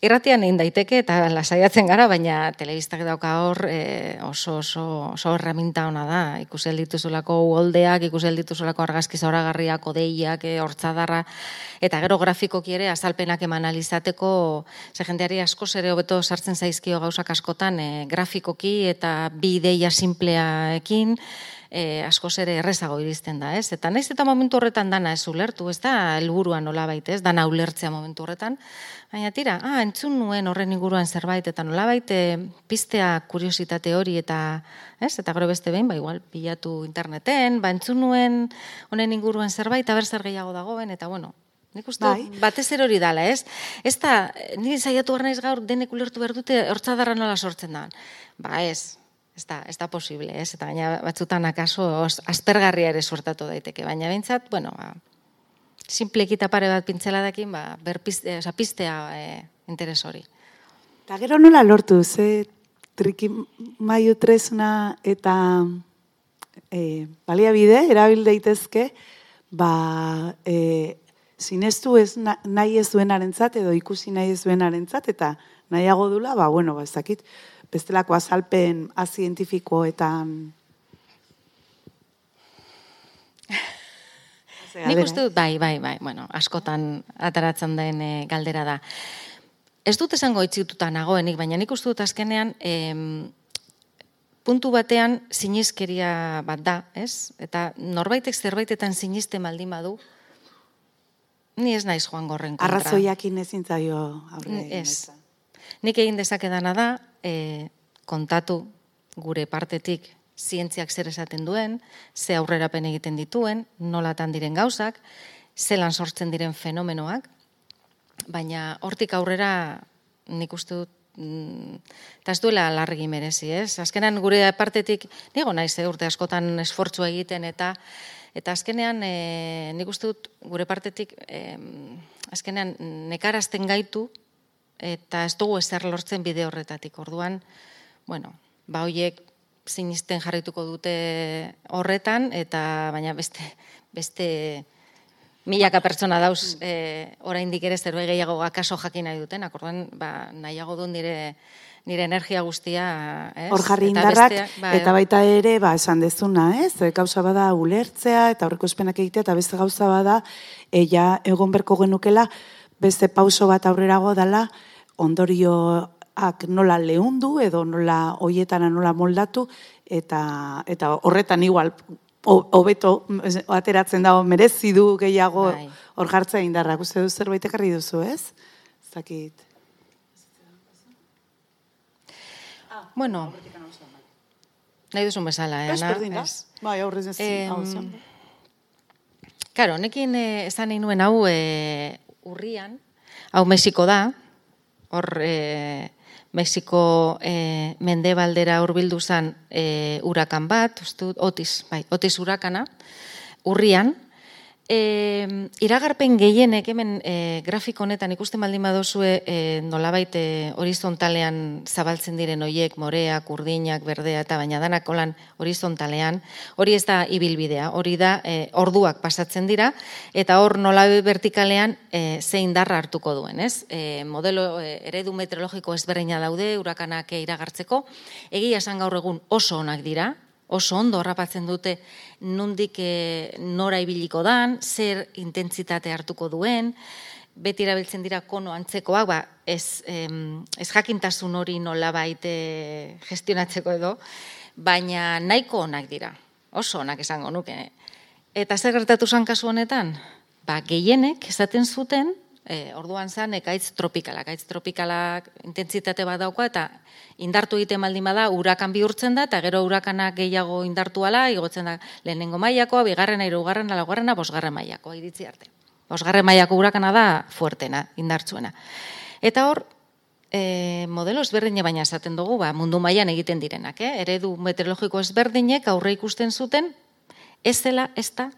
Irratian egin daiteke eta lasaiatzen gara, baina telebistak dauka hor e, oso, oso, oso erraminta ona da. Ikusi dituzulako uoldeak, ikusi dituzulako argazki zauragarriak, odeiak, e, hortzadarra, eta gero grafikoki ere azalpenak eman alizateko, ze jendeari asko zere hobeto sartzen zaizkio gauzak askotan, e, grafikoki eta bi ideia simpleaekin, e, asko ere errezago iristen da, ez? Eta naiz eta momentu horretan dana ez ulertu, ez da helburua nolabait, ez? Dana ulertzea momentu horretan. Baina tira, ah, entzun nuen horren inguruan zerbait eta nolabait e, piztea kuriositate hori eta, ez? Eta gero beste behin, ba igual pilatu interneten, ba entzun nuen honen inguruan zerbait, aber zer gehiago dagoen eta bueno, Nik uste, bai. batez zer hori dala, ez? Ez da, nire zaiatu naiz gaur denek ulertu behar dute hortzadarra nola sortzen da. Ba ez, ez da, ez da posible, ez? Eta baina batzutan akaso aspergarria ere suertatu daiteke, baina bintzat, bueno, ba, simplekita pare bat pintzeladekin, ba, berpiste, oza, pistea e, interes hori. Eta gero nola lortu, ze triki maiu tresna eta e, baliabide, erabil daitezke, ba, e, sinestu ez nahi ez duenaren edo ikusi nahi ez duenaren eta nahiago dula, ba, bueno, ba, ez dakit, bestelako azalpen azientifikoetan Nik uste dut, bai, bai, bai, bueno, askotan ataratzen den eh, galdera da. Ez dut esango itzituta nagoenik, baina nik uste dut azkenean, em, puntu batean sinizkeria bat da, ez? Eta norbaitek zerbaitetan sinisten baldin badu, ni ez naiz joan gorren kontra. Arrazoiakin ezin zaio aurre. Ez. Nik egin dezakedana da, e, kontatu gure partetik zientziak zer esaten duen, ze aurrerapen egiten dituen, nolatan diren gauzak, zelan sortzen diren fenomenoak, baina hortik aurrera nik uste dut mm, eta ez duela larregi merezi, ez? Azkenean gure partetik, nigo naiz eh, urte askotan esfortzua egiten eta eta azkenean e, nik uste dut gure partetik e, azkenean nekarazten gaitu eta ez dugu ezer lortzen bide horretatik. Orduan, bueno, ba hoiek sinisten jarrituko dute horretan eta baina beste beste milaka pertsona dauz e, oraindik ere zerbait gehiago akaso jakin nahi dutenak. Orduan, ba nahiago du nire nire energia guztia, ez? Hor jarri Eta indarrak, besteak, ba, eta baita ere, ba, esan dezuna, ez? Gauza bada ulertzea, eta horreko espenak egitea, eta beste gauza bada, eia egon berko genukela, beste pauso bat aurrerago dala, ondorioak nola lehundu, edo nola hoietara nola moldatu, eta, eta horretan igual, ho- hobeto ateratzen dago merezi du gehiago Bai. hor jartzea indarrak. Uste du zerbait ekarri duzu, ez? Ez dakit. Bueno, nahi duzun bezala, eh, Ez Ana? Ez. Bai, aurrez ez. Em, hau zen. Karo, nekin eh, esan nahi nuen hau eh, urrian, hau Mexiko da, hor eh, Mexiko eh, mendebaldera hurbildu zen eh, urakan bat, uste dut, otiz, bai, otiz urakana, urrian, E, iragarpen gehienek hemen e, grafiko honetan ikusten baldin badozue e, nolabait e, horizontalean zabaltzen diren hoiek moreak, urdinak, berdea eta baina danak holan horizontalean, hori ez da ibilbidea, hori da e, orduak pasatzen dira eta hor nolabait vertikalean e, ze indarra hartuko duen, ez? E, modelo e, eredu meteorologiko ezberdina daude urakanak iragartzeko, egia esan gaur egun oso onak dira, oso ondo harrapatzen dute nundik e, nora ibiliko dan, zer intentsitate hartuko duen, beti erabiltzen dira kono antzekoak, ba, ez, em, ez jakintasun hori nolabait e, gestionatzeko edo, baina nahiko onak dira, oso onak esango nuke. Eta zer gertatu zan kasu honetan? Ba, gehienek esaten zuten, e, orduan zan ekaitz tropikalak. Ekaitz tropikalak intentsitate bat dauka eta indartu egiten baldin bada urakan bihurtzen da eta gero urakanak gehiago indartu ala, igotzen da lehenengo mailakoa, bigarrena, hirugarrena, laugarrena, bosgarren mailakoa iritzi arte. Bosgarren mailako urakana da fuertena, indartsuena. Eta hor, e, modelo ezberdine baina esaten dugu, ba, mundu mailan egiten direnak, eh? eredu meteorologiko ezberdinek aurre ikusten zuten, ez dela ez da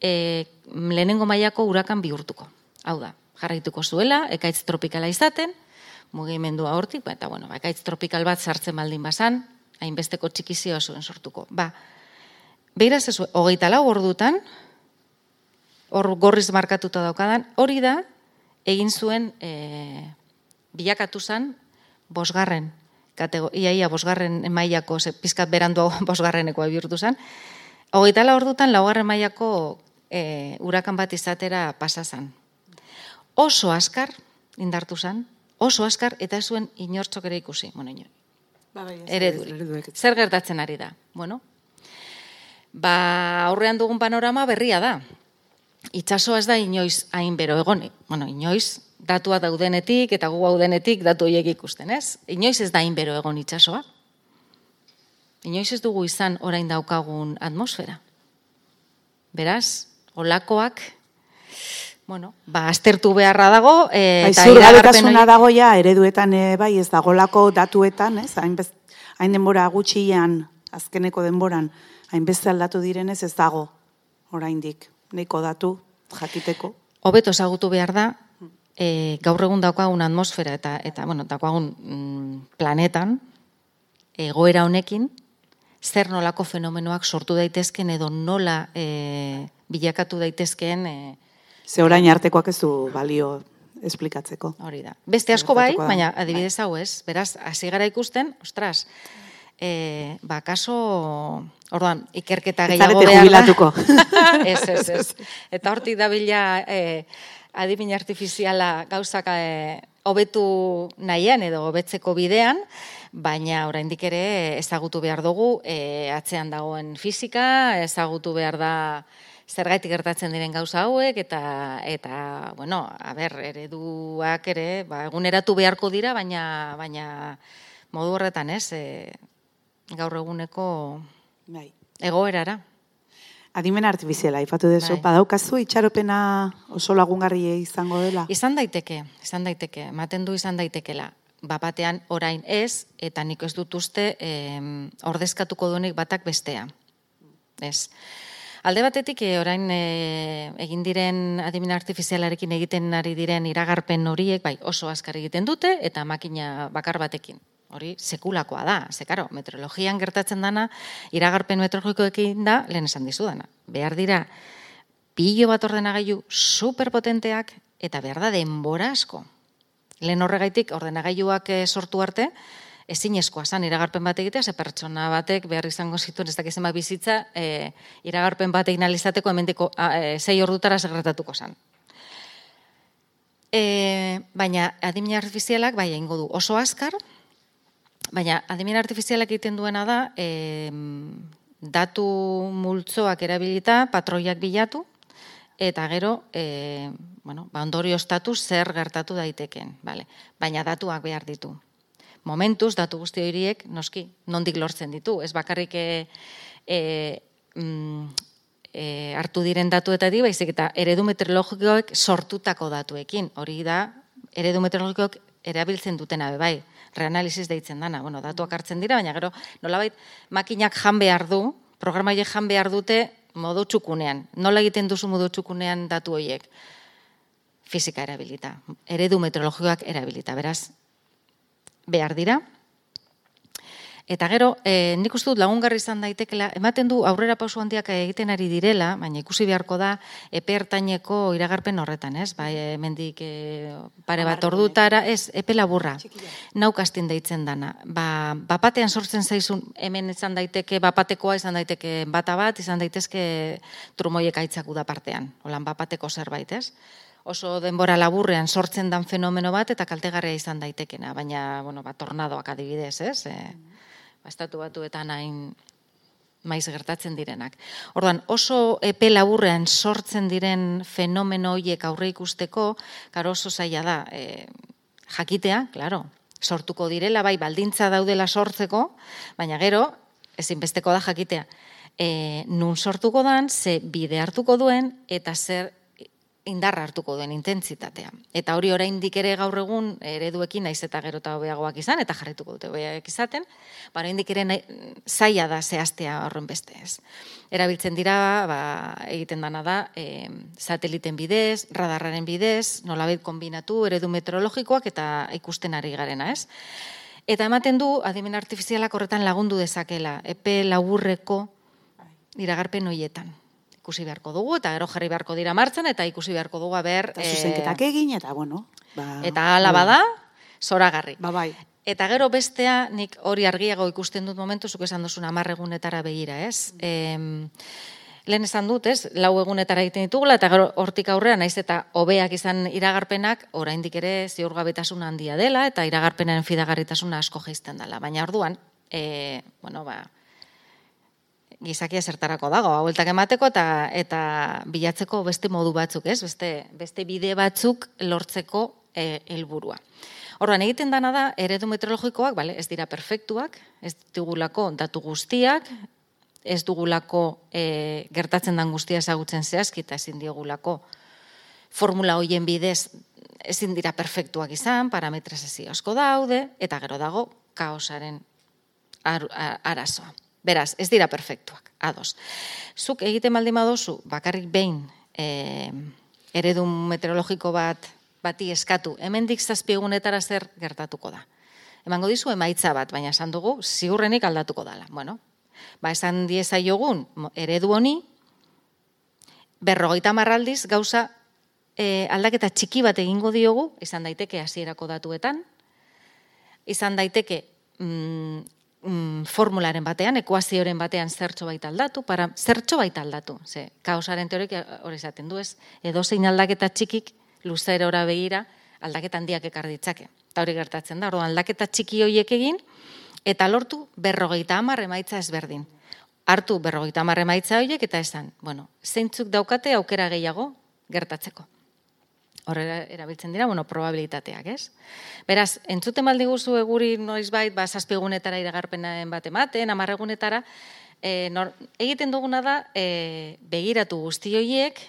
e, lehenengo mailako urakan bihurtuko. Hau da, jarraituko zuela, ekaitz tropikala izaten, mugimendua hortik, ba, eta bueno, ba, ekaitz tropikal bat sartzen baldin bazan, hainbesteko txikizioa zuen sortuko. Ba, Beiraz ez, hogeita lau ordutan, hor gorriz markatuta daukadan, hori da, egin zuen, e, bilakatu zen, bosgarren, katego, iaia bosgarren mailako, ze, pizkat berandu bosgarreneko bihurtu zen, hogeita lau ordutan, laugarren mailako e, urakan bat izatera pasa zen. Oso askar, indartu zen, oso askar, eta ez zuen inortzok ere ikusi, bueno, inor, Ba, bai, ereduek. Zer gertatzen ari da? Bueno, ba, aurrean dugun panorama berria da. Itxasoa ez da inoiz hain bero egoni. Bueno, inoiz datua daudenetik eta gu daudenetik datu horiek ikusten, ez? Inoiz ez da hain bero egon itxasoa. Inoiz ez dugu izan orain daukagun atmosfera. Beraz, olakoak, bueno, ba, aztertu beharra dago, e, eta iragarpen horiek- dago ja, ereduetan e, bai, ez dagolako datuetan, ez, hain, bez, hain denbora gutxian, azkeneko denboran, hainbeste aldatu direnez ez dago, oraindik, nahiko datu, jakiteko. hobeto ezagutu behar da, e, gaur egun daukagun atmosfera eta, eta bueno, daukagun mm, planetan, egoera honekin, zer nolako fenomenoak sortu daitezken edo nola e, bilakatu daitezkeen e, Ze orain artekoak ez du balio esplikatzeko. hori da. Beste asko bai, da. baina adibidez hau ez, beraz, hasi gara ikusten, ostras, e, ba, kaso, orduan, ikerketa gehiago behar da. jubilatuko. ez, ez, ez. Eta hortik dabila e, adimin artifiziala gauzak e, hobetu nahian edo hobetzeko bidean, baina oraindik ere ezagutu behar dugu e, atzean dagoen fisika, ezagutu behar da zergaitik gertatzen diren gauza hauek eta eta bueno, a ber, ereduak ere, ba eguneratu beharko dira, baina baina modu horretan, ez? E, gaur eguneko Bai. egoerara. Adimen artifiziala, ipatu dezu, Bai. badaukazu itxaropena oso lagungarri izango dela. Izan daiteke, izan daiteke, ematen du izan daitekela. Bapatean orain ez, eta nik ez dut uste em, ordezkatuko duenik batak bestea. Ez. Alde batetik, eh, orain eh, egin diren adimen artifizialarekin egiten ari diren iragarpen horiek, bai, oso azkar egiten dute, eta makina bakar batekin. Hori sekulakoa da, ze karo, meteorologian gertatzen dana, iragarpen meteorologikoekin da, lehen esan dizudana. Behar dira, pilo bat ordenagailu superpotenteak eta behar da denbora asko. Lehen horregaitik ordenagailuak eh, sortu arte, ezinezkoa zan iragarpen bat egitea, ze pertsona batek behar izango zituen ez dakizen bat bizitza, e, iragarpen bat egin alizateko hemendiko e, zei ordutara segretatuko zan. E, baina adimen artifizialak bai egingo du oso azkar, baina adimen artifizialak egiten duena da e, datu multzoak erabilita, patroiak bilatu, eta gero, e, bueno, ba, ondorio estatu zer gertatu daiteken, vale? baina datuak behar ditu. Momentuz, datu guzti horiek, noski, nondik lortzen ditu. Ez bakarrik e, e, mm, e, hartu diren datuetatik, baizik eta eredu meteorologikoek sortutako datuekin. Hori da, eredu meteorologikoek erabiltzen dutena be bai. Reanalisis deitzen dana. Bueno, datuak hartzen dira, baina gero nolabait makinak jan behar du, programaiek jan behar dute modu txukunean. Nola egiten duzu modu txukunean datu horiek? Fisika erabilita, eredu meteorologikoak erabilita, beraz, behar dira. Eta gero, e, nik uste dut lagungarri izan daitekela, ematen du aurrera pausu handiak egiten ari direla, baina ikusi beharko da epe ertaineko iragarpen horretan, ez? Bai, hemendik e, pare bat ordutara, ez, epe laburra. Naukastin deitzen dana. Ba, bapatean sortzen zaizun, hemen izan daiteke bapatekoa, izan daiteke bata bat, izan daitezke trumoiek aitzaku da partean. Holan bapateko zerbait, ez? Oso denbora laburrean sortzen dan fenomeno bat eta kaltegarria izan daitekena, baina bueno, ba, tornadoak adibidez, ez? E, ba, estatu batuetan hain maiz gertatzen direnak. Orduan, oso epe laburrean sortzen diren fenomeno horiek aurre ikusteko, karo oso zaila da, e, jakitea, claro, sortuko direla, bai, baldintza daudela sortzeko, baina gero, ezinbesteko da jakitea, e, nun sortuko dan, ze bide hartuko duen, eta zer indarra hartuko duen intentsitatea. Eta hori oraindik ere gaur egun ereduekin naiz eta gero eta hobeagoak izan eta jarrituko dute hobeak izaten, ba oraindik ere nahi, zaila da zehaztea horren beste, ez. Erabiltzen dira, ba, egiten dana da, e, sateliten bidez, radarraren bidez, nolabait kombinatu eredu meteorologikoak eta ikusten ari garena, ez. Eta ematen du adimen artifizialak horretan lagundu dezakela, epe laburreko iragarpen hoietan ikusi beharko dugu, eta gero jarri beharko dira martzen, eta ikusi beharko dugu ber... Eta zuzenketak egin, eta bueno... Ba, eta ala bada, zoragarri. Ba, bai. Eta gero bestea, nik hori argiago ikusten dut momentu, zuk esan duzun amarregunetara begira, ez? Em, lehen esan dut, ez? Lau egunetara egiten ditugula, eta gero hortik aurrean, naiz eta hobeak izan iragarpenak, oraindik ere ziurgabetasun handia dela, eta iragarpenaren fidagarritasuna asko jaizten dela. Baina orduan, e, bueno, ba, gizakia zertarako dago, haueltak emateko eta eta bilatzeko beste modu batzuk, ez? Beste, beste bide batzuk lortzeko eh, helburua. Orduan egiten dana da eredu meteorologikoak, bale, ez dira perfektuak, ez dugulako datu guztiak, ez dugulako e, gertatzen dan guztia ezagutzen zehazki eta ezin diogulako formula hoien bidez ezin dira perfektuak izan, parametrazazio asko daude, eta gero dago kaosaren ar, ar, arazoa. Beraz, ez dira perfektuak, ados. Zuk egiten baldin badozu, bakarrik behin e, eredun meteorologiko bat bati eskatu, hemendik zazpi egunetara zer gertatuko da. Emango dizu emaitza bat, baina esan dugu, ziurrenik aldatuko dala. Bueno, ba esan dieza jogun, eredu honi, berrogeita marraldiz gauza e, aldaketa txiki bat egingo diogu, izan daiteke hasierako datuetan, izan daiteke mm, mm, formularen batean, ekuazioren batean zertxo baita aldatu, para zertxo baita aldatu. Ze, kaosaren teorik hori esaten du ez, edo zein aldaketa txikik, luzera ora begira, aldaketa handiak ekar ditzake. Eta hori gertatzen da, orduan aldaketa txiki hoiek egin, eta lortu berrogeita hamar emaitza ezberdin. Hartu berrogeita hamar emaitza horiek eta esan, bueno, zeintzuk daukate aukera gehiago gertatzeko. Horrela erabiltzen dira, bueno, probabilitateak, ez? Beraz, entzuten baldi guzu eguri noiz bait, ba, zazpigunetara iragarpenen bat ematen, amarregunetara, e, nor, egiten duguna da, e, begiratu guzti horiek,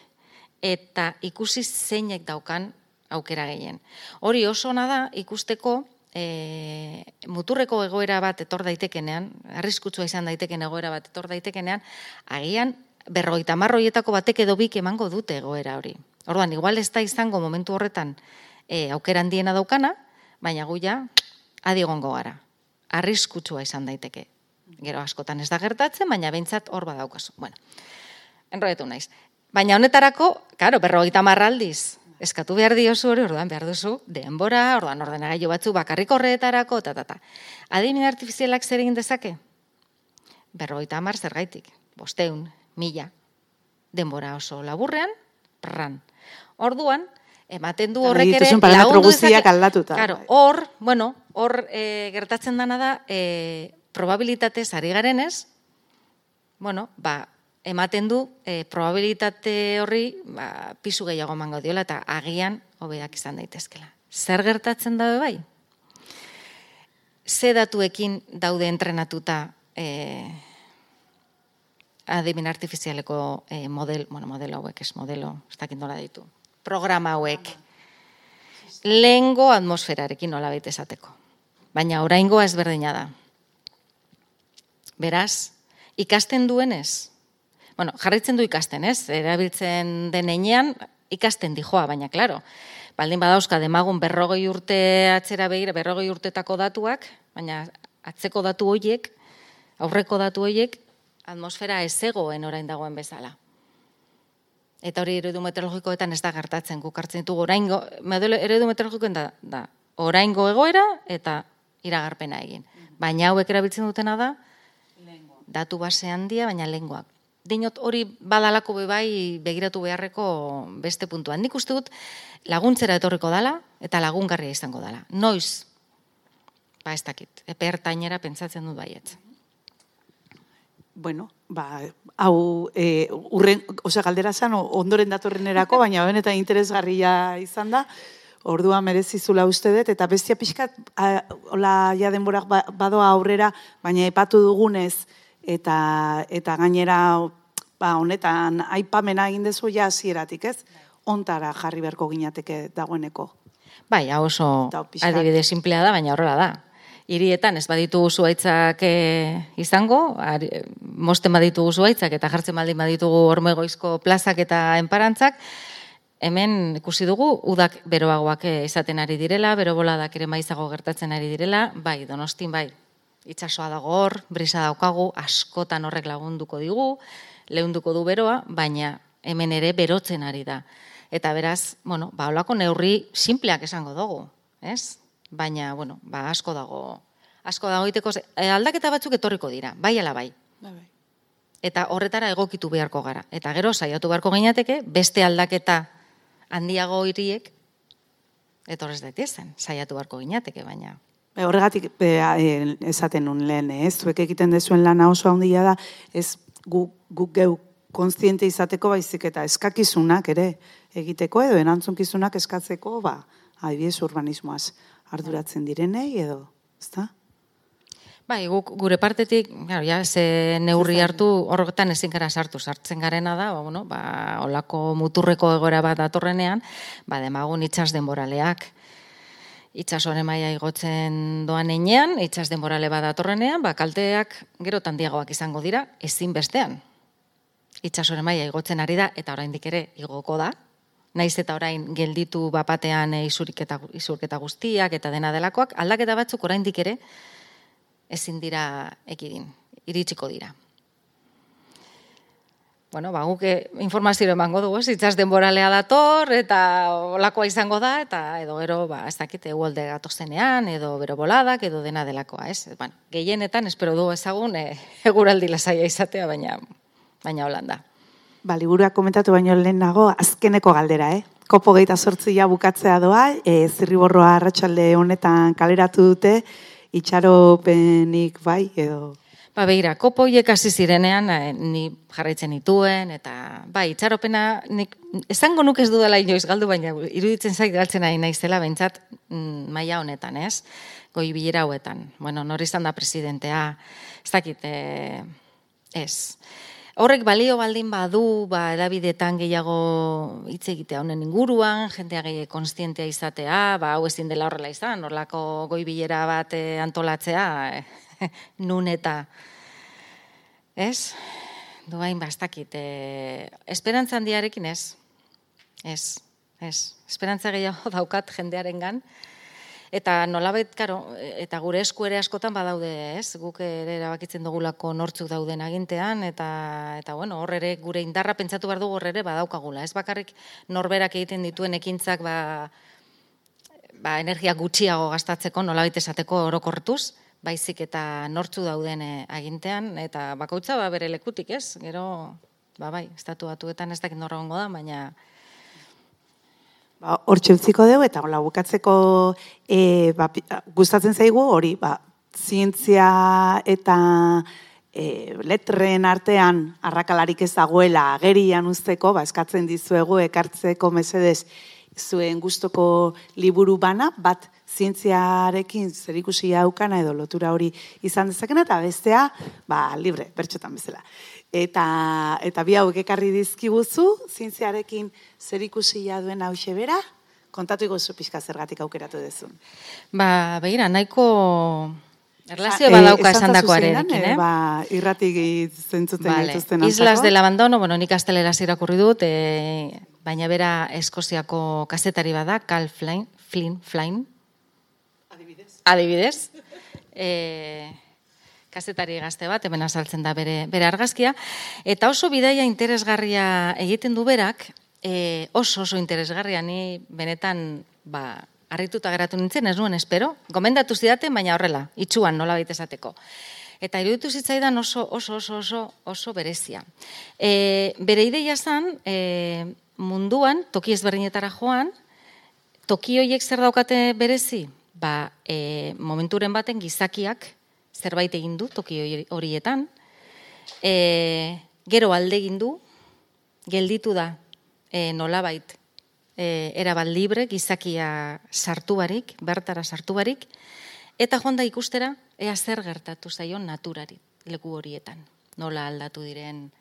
eta ikusi zeinek daukan aukera gehien. Hori oso ona da, ikusteko, e, muturreko egoera bat etor daitekenean, arriskutsua izan daiteken egoera bat etor daitekenean, agian, berroita marroietako batek edo bik emango dute egoera hori. Orduan, igual ez da izango momentu horretan e, aukera handiena daukana, baina guia adigongo gara. Arriskutsua izan daiteke. Gero askotan ez da gertatzen, baina behintzat hor badaukazu. Bueno, enroetu naiz. Baina honetarako, karo, berrogeita marraldiz, eskatu behar diozu hori, orduan behar duzu, denbora, orduan ordenagailu batzu bakarrik horretarako, ta, ta, ta. Adimin artifizialak zer egin dezake? Berrogeita mar zergaitik, bosteun, mila. Denbora oso laburrean, pran. Orduan, ematen du horrek ere lagundu guztiak aldatuta. Claro, hor, bueno, hor e, gertatzen dana da, e, probabilitatez ari garenez, bueno, ba, ematen du e, probabilitate horri ba, pisu gehiago mango diola eta agian hobeak izan daitezkela. Zer gertatzen da bai? Ze datuekin daude entrenatuta e, adimen artifizialeko e, model, bueno, modelo hauek, ez modelo, ez dakit nola ditu, programa hauek, lehengo atmosferarekin nola baita esateko. Baina oraingoa ezberdina da. Beraz, ikasten duenez, bueno, jarritzen du ikasten, ez? Erabiltzen denean ikasten dijoa, baina claro, baldin badauzka demagun berrogei urte atzera begira, berrogei urtetako datuak, baina atzeko datu hoiek, aurreko datu hoiek, atmosfera ez zegoen orain dagoen bezala. Eta hori eredu meteorologikoetan ez da gertatzen guk hartzen ditugu oraingo eredu meteorologikoen da, da oraingo egoera eta iragarpena egin. Baina hauek erabiltzen dutena da datu base handia baina lenguak. Dinot hori badalako be bai begiratu beharreko beste puntuan. Nik uste dut laguntzera etorriko dala eta lagungarria izango dala. Noiz ba ez dakit. Epertainera pentsatzen dut baietz bueno, ba, hau, e, urren, ose, galdera zan, ondoren datorrenerako, baina benetan interesgarria izan da, ordua merezizula uste dut, eta bestia pixkat, hola, ja denborak ba, badoa aurrera, baina epatu dugunez, eta, eta gainera, ba, honetan, aipamena egin dezu ja hasieratik ez? Ontara jarri beharko ginateke dagoeneko. Bai, oso adibide simplea da, baina horrela da hirietan ez baditu zuaitzak e, izango, ari, mosten baditu zuaitzak eta jartzen baldin baditugu ormegoizko plazak eta enparantzak, hemen ikusi dugu udak beroagoak eh, izaten ari direla, bero boladak ere maizago gertatzen ari direla, bai, donostin bai, itxasoa dago hor, brisa daukagu, askotan horrek lagunduko digu, lehunduko du beroa, baina hemen ere berotzen ari da. Eta beraz, bueno, ba, olako neurri simpleak esango dugu, ez? Baina, bueno, ba, asko dago, asko dago iteko, e, aldaketa batzuk etorriko dira, bai ala bai. bai. bai. Eta horretara egokitu beharko gara. Eta gero, saiatu beharko gainateke, beste aldaketa handiago hiriek, etorrez daitezen, saiatu beharko gainateke, baina... Be, horregatik be, e, esaten nun lehen, ez? Zuek egiten dezuen lana oso handia da, ez guk gu geu konstiente izateko baizik eta eskakizunak ere egiteko edo erantzunkizunak eskatzeko, ba, adibidez urbanismoaz arduratzen direnei edo, ezta? Bai, guk gure partetik, claro, ja, ze neurri hartu horretan ezin gara sartu, sartzen garena da, ba, bueno, ba, olako muturreko egoera bat datorrenean, ba, demagun itxas denboraleak. Itxasoren maia igotzen doan enean, itxas denborale bat datorrenean, ba, kalteak gero tandiagoak izango dira, ezin bestean. Itxasoren maia igotzen ari da, eta oraindik ere igoko da, naiz eta orain gelditu bapatean eh, isurketa, isurketa guztiak eta dena delakoak, aldaketa batzuk oraindik ere ezin dira ekidin, iritsiko dira. bueno, ba, guk eh, informazio emango dugu, ez, itzaz denboralea dator, eta olakoa izango da, eta edo gero, ba, ez dakite, uolde gatozenean, edo bero boladak, edo dena delakoa, ez? Bueno, gehienetan, espero du ezagun, e, eguraldi lasaia izatea, baina, baina holanda. Ba, liburua komentatu baino lehenago, azkeneko galdera, eh? Kopo geita sortzia bukatzea doa, e, zirriborroa arratsalde honetan kaleratu dute, itxaropenik bai, edo Ba, behira, kopo hiek hasi zirenean, eh, ni jarraitzen nituen, eta, bai, itxaropena, nik, esango nuk ez dudala inoiz galdu, baina iruditzen zait galtzen ari naizela, behintzat, mm, maila honetan, ez? Goi bilera hauetan. Bueno, nori izan da presidentea, ez dakit, e, ez. Horrek balio baldin badu, ba, edabidetan gehiago hitz egitea honen inguruan, jentea gehi konstientea izatea, ba, hau ezin dela horrela izan, horlako goi bilera bat eh, antolatzea, nun eta ez? Duain bastakit. E, esperantza handiarekin ez? Ez, ez. Esperantza gehiago daukat jendearen gan. Eta nolabait, karo, eta gure esku ere askotan badaude, ez? Guk ere erabakitzen dugulako nortzuk dauden agintean, eta, eta bueno, hor ere gure indarra pentsatu behar dugu hor ere badaukagula. Ez bakarrik norberak egiten dituen ekintzak ba, ba, energia gutxiago gastatzeko, nolabait esateko orokortuz, baizik eta nortzu dauden eh, agintean, eta bakoitza ba, bere lekutik ez, gero, ba bai, estatu batuetan ez dakit norra da, baina... Ba, Hortxe utziko dugu, eta hola, bukatzeko e, ba, gustatzen zaigu, hori, ba, zientzia eta e, letren artean arrakalarik ez dagoela agerian usteko, ba, eskatzen dizuegu, ekartzeko mesedez zuen gustoko liburu bana, bat zientziarekin zer ikusi haukana edo lotura hori izan dezakena eta bestea, ba, libre, bertxotan bezala. Eta, eta bi hauek ekarri dizkiguzu, zientziarekin zer ikusi duen hau bera, kontatu iguzu pixka zergatik aukeratu dezun. Ba, behira, nahiko erlazio badauka e, esan dakoarekin, eh? Ba, irratik zentzuten vale. dituzten Islas del Abandono, bueno, nik astelera irakurri dut, e, baina bera Eskoziako kazetari bada, Cal Flynn, Flynn, Flynn, adibidez, e, kazetari gazte bat, hemen azaltzen da bere, bere argazkia, eta oso bidaia interesgarria egiten du berak, e, oso oso interesgarria ni benetan, ba, harrituta geratu nintzen, ez nuen espero, gomendatu zidaten, baina horrela, itxuan nola esateko. Eta iruditu zitzaidan oso, oso, oso, oso, oso berezia. E, bere ideia zan, e, munduan, toki ezberdinetara joan, toki horiek zer daukate berezi? ba, e, momenturen baten gizakiak zerbait egin du toki horietan, e, gero alde egin du, gelditu da e, nolabait e, erabat libre gizakia sartu barik, bertara sartu barik, eta joan da ikustera ea zer gertatu zaion naturari leku horietan. Nola aldatu diren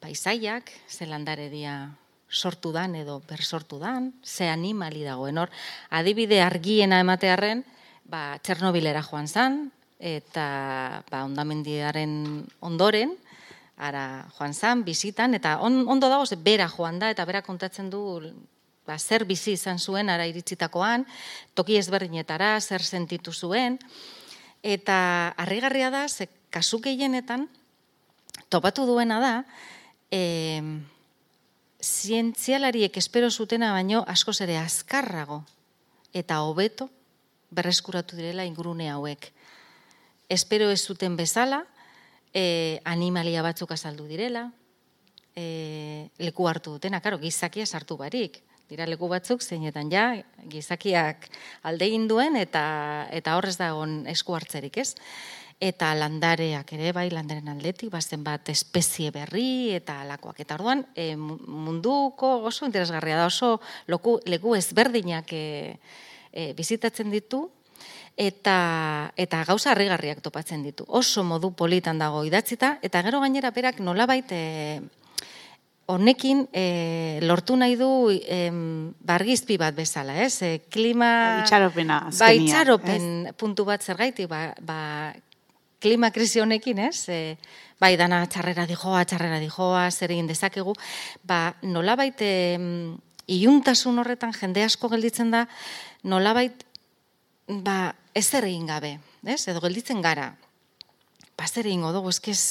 paisaiak, zelandare dia sortu dan edo bersortu dan, ze animali dagoen hor. Adibide argiena ematearren, ba, Txernobilera joan zan, eta ba, ondamendiaren ondoren, ara joan zan, bizitan, eta on, ondo dago, ze bera joan da, eta bera kontatzen du, ba, zer bizi izan zuen, ara iritsitakoan, toki ezberdinetara, zer sentitu zuen, eta harrigarria da, ze kasu gehienetan, topatu duena da, eh, zientzialariek espero zutena baino askoz ere azkarrago eta hobeto berreskuratu direla ingurune hauek. Espero ez zuten bezala, e, animalia batzuk azaldu direla, e, leku hartu dutena, karo, gizakia sartu barik. Dira leku batzuk zeinetan ja, gizakiak alde duen eta, eta horrez da esku hartzerik, ez? eta landareak ere bai landaren aldetik bazen bat espezie berri eta alakoak eta orduan e, munduko oso interesgarria da oso loku, leku ezberdinak e, e, bizitatzen ditu eta eta gauza harrigarriak topatzen ditu oso modu politan dago idatzita eta gero gainera berak nolabait e, honekin e, lortu nahi du e, bargizpi bat bezala, ez? E, klima... Itxaropena, Ba, itxaropen puntu bat zergaitik, ba, ba, klima krisi honekin, ez? E, bai, dana txarrera dijoa, txarrera dijoa, zer egin dezakegu, ba, nolabait e, iuntasun horretan jende asko gelditzen da, nolabait ba, ez zer egin gabe, ez? Edo gelditzen gara. Ba, zer egin godo, ez,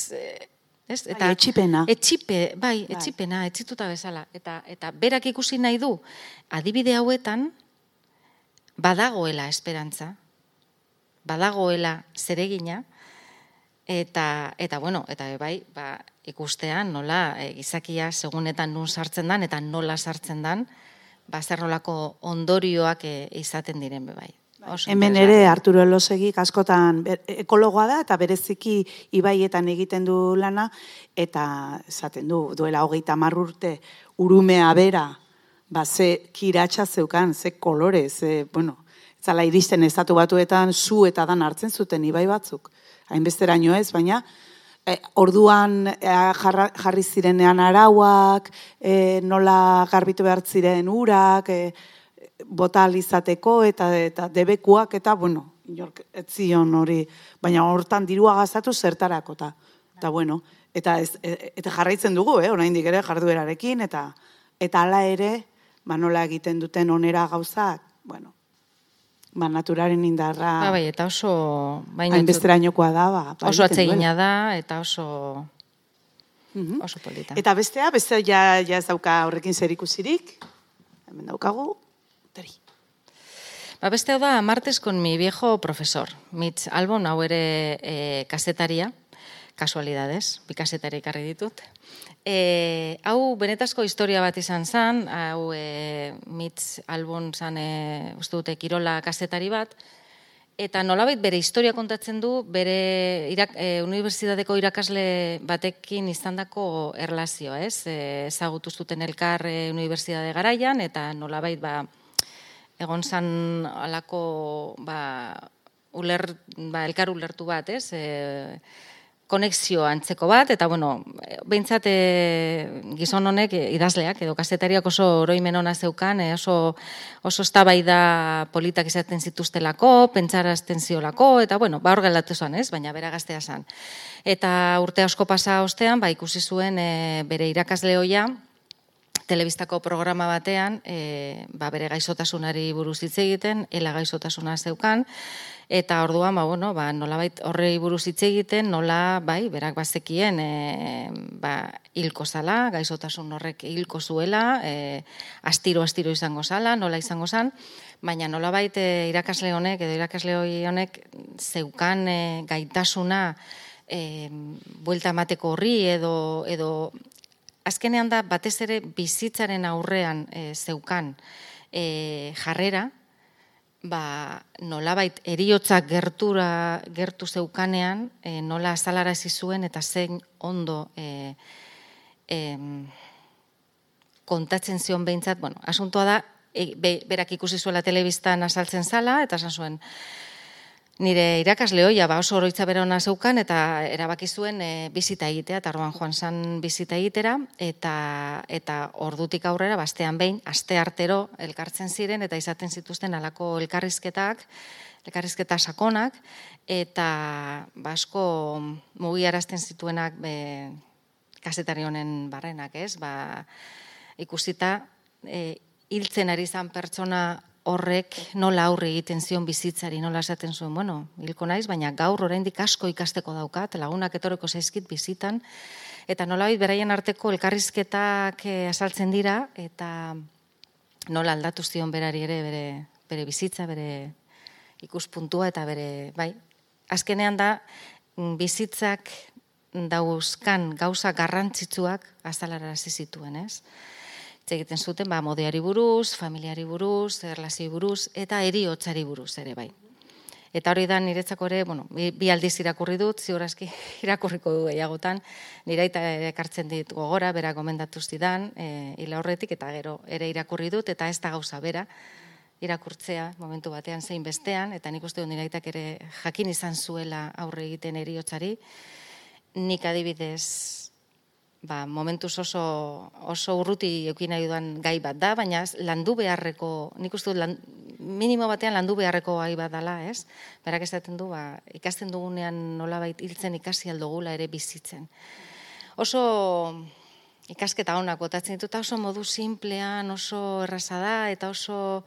Ez? Bai, etxipena. Etxipe, bai, Bai. etxipena, etxituta bezala. Eta, eta berak ikusi nahi du, adibide hauetan, badagoela esperantza, badagoela zeregina, eta, eta bueno, eta bai, ba, ikustean nola e, gizakia segunetan nun sartzen dan, eta nola sartzen dan, ba, zer nolako ondorioak e, izaten diren bai. Oso Hemen ere Arturo Elosegik askotan ekologoa da eta bereziki ibaietan egiten du lana eta esaten du duela hogeita hamar urte urumea bera ba ze kiratsa zeukan, ze kolore, ze, bueno, zala iristen estatu batuetan zu eta dan hartzen zuten ibai batzuk. Hainbesteraino ez, baina e, orduan e, jarra, jarri zirenean arauak, e, nola garbitu behar ziren urak, e, bota izateko eta eta debekuak eta bueno, inork ez zion hori, baina hortan dirua gastatu zertarako ta. Eta bueno, eta ez, e- eta jarraitzen dugu, eh, oraindik ere jarduerarekin eta eta hala ere, ba nola egiten duten onera gauzak, bueno, ba naturaren indarra Ba, bai, eta oso... baina hainbesterainokoa da, ba, ba, oso atsegina da, eta oso, Mhm. oso polita. Eta bestea, beste ja, ja ez dauka horrekin zer ikusirik, hemen daukagu, teri. Ba, beste da, martes con mi viejo profesor. Mitz Albon, hau ere e, kasetaria, kasualidades, bi kasetari ekarri ditut. E, hau benetazko historia bat izan zen, hau e, Mitz Albon zan, e, uste dute, kirola kasetari bat, Eta nolabait bere historia kontatzen du, bere irak, e, unibertsitateko irakasle batekin izandako erlazioa, ez? E, zuten elkar e, unibertsitate garaian, eta nolabait ba, egon zan alako ba, uler, ba, elkar ulertu bat, ez? E, konexio antzeko bat, eta bueno, behintzat e, gizon honek e, idazleak edo kasetariak oso oroimen ona zeukan, e, oso, oso eztabaida politak izaten zituztelako, pentsarazten ziolako, eta bueno, ba hor geldatu zan, ez? Baina bera gaztea zan. Eta urte asko pasa ostean, ba ikusi zuen e, bere irakasle hoia, telebistako programa batean, e, ba, bere gaizotasunari buruz hitz egiten, ela gaizotasuna zeukan, eta orduan, ba, bueno, ba, nolabait horrei buruz hitz egiten, nola, bai, berak bazekien, e, ba, hilko zala, gaizotasun horrek hilko zuela, e, astiro-astiro izango zala, nola izango zan, baina nolabait e, irakasle honek, edo irakasle honek, zeukan e, gaitasuna, e, buelta emateko horri edo, edo azkenean da batez ere bizitzaren aurrean e, zeukan e, jarrera, ba, nolabait eriotzak gertura gertu zeukanean, e, nola azalarazi zuen eta zein ondo e, em, kontatzen zion behintzat, bueno, asuntoa da, e, be, berak ikusi zuela telebistan azaltzen zala, eta esan zuen, nire irakasle hoia ba oso oroitza bera ona zeukan eta erabaki zuen e, bizita egitea eta orduan joan san bizita egitera eta eta ordutik aurrera bastean behin aste artero elkartzen ziren eta izaten zituzten halako elkarrizketak elkarrizketa sakonak eta basko mugiarazten zituenak be, kazetari honen barrenak, ez? Ba, ikusita e, hiltzen ari zan pertsona horrek nola aurre egiten zion bizitzari, nola esaten zuen, bueno, hilko naiz, baina gaur oraindik asko ikasteko daukat, lagunak etorreko zaizkit bizitan, eta nolabait beraien arteko elkarrizketak eh, azaltzen dira, eta nola aldatu zion berari ere bere, bere bizitza, bere ikuspuntua, eta bere, bai, azkenean da, mm, bizitzak dauzkan gauza garrantzitsuak azalararazi zituen, ez? Egiten zuten, ba, modeari buruz, familiari buruz, erlazio buruz, eta eriotzari buruz ere bai. Eta hori da niretzako ere, bueno, bi, aldiz irakurri dut, ziurazki irakurriko du gehiagotan, nireita ekartzen dit gogora, bera gomendatu zidan, e, hila horretik, eta gero ere irakurri dut, eta ez da gauza bera, irakurtzea momentu batean zein bestean, eta nik uste dut niraitak ere jakin izan zuela aurre egiten eriotzari, nik adibidez ba, momentuz oso, oso urruti eukin nahi dudan gai bat da, baina landu beharreko, nik uste lan, minimo batean landu beharreko gai bat dala, ez? Berak esaten du, ba, ikasten dugunean nolabait hiltzen ikasi aldugula ere bizitzen. Oso ikasketa honak botatzen ditut, eta oso modu simplean, oso erraza da, eta oso,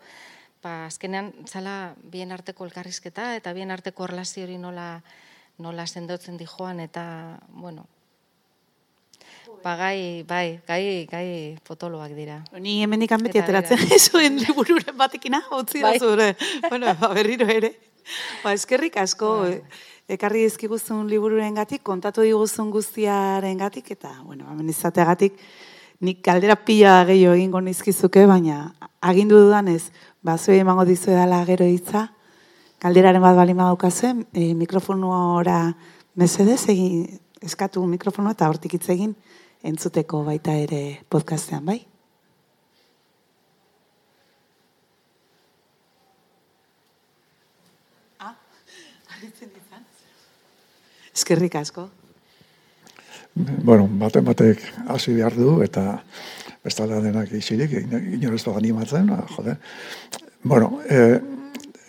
ba, azkenean, zala bien arteko elkarrizketa, eta bien arteko erlazio hori nola, nola sendotzen di joan, eta, bueno, Ba, gai, bai, gai, gai potoloak dira. Ni hemendik beti ateratzen zuen libururen batekina, utzi da Bai. zure. Bueno, ba, berriro ere. Ba, eskerrik asko, Bai. e, ekarri dizkiguzun libururen gatik, kontatu diguzun guztiaren gatik, eta, bueno, hemen izateagatik, nik galdera pila gehiago egingo nizkizuke, baina agindu dudanez, ba, zuei emango dizuedala gero hitza, galderaren bat balima daukazuen, e, mikrofonora mesedez, egin, eskatu mikrofonoa eta hortik hitz egin entzuteko baita ere podcastean, bai? Eskerrik asko. Bueno, baten batek hasi behar du, eta bestala denak isirik, inorez da animatzen, ah, jode. Bueno, e,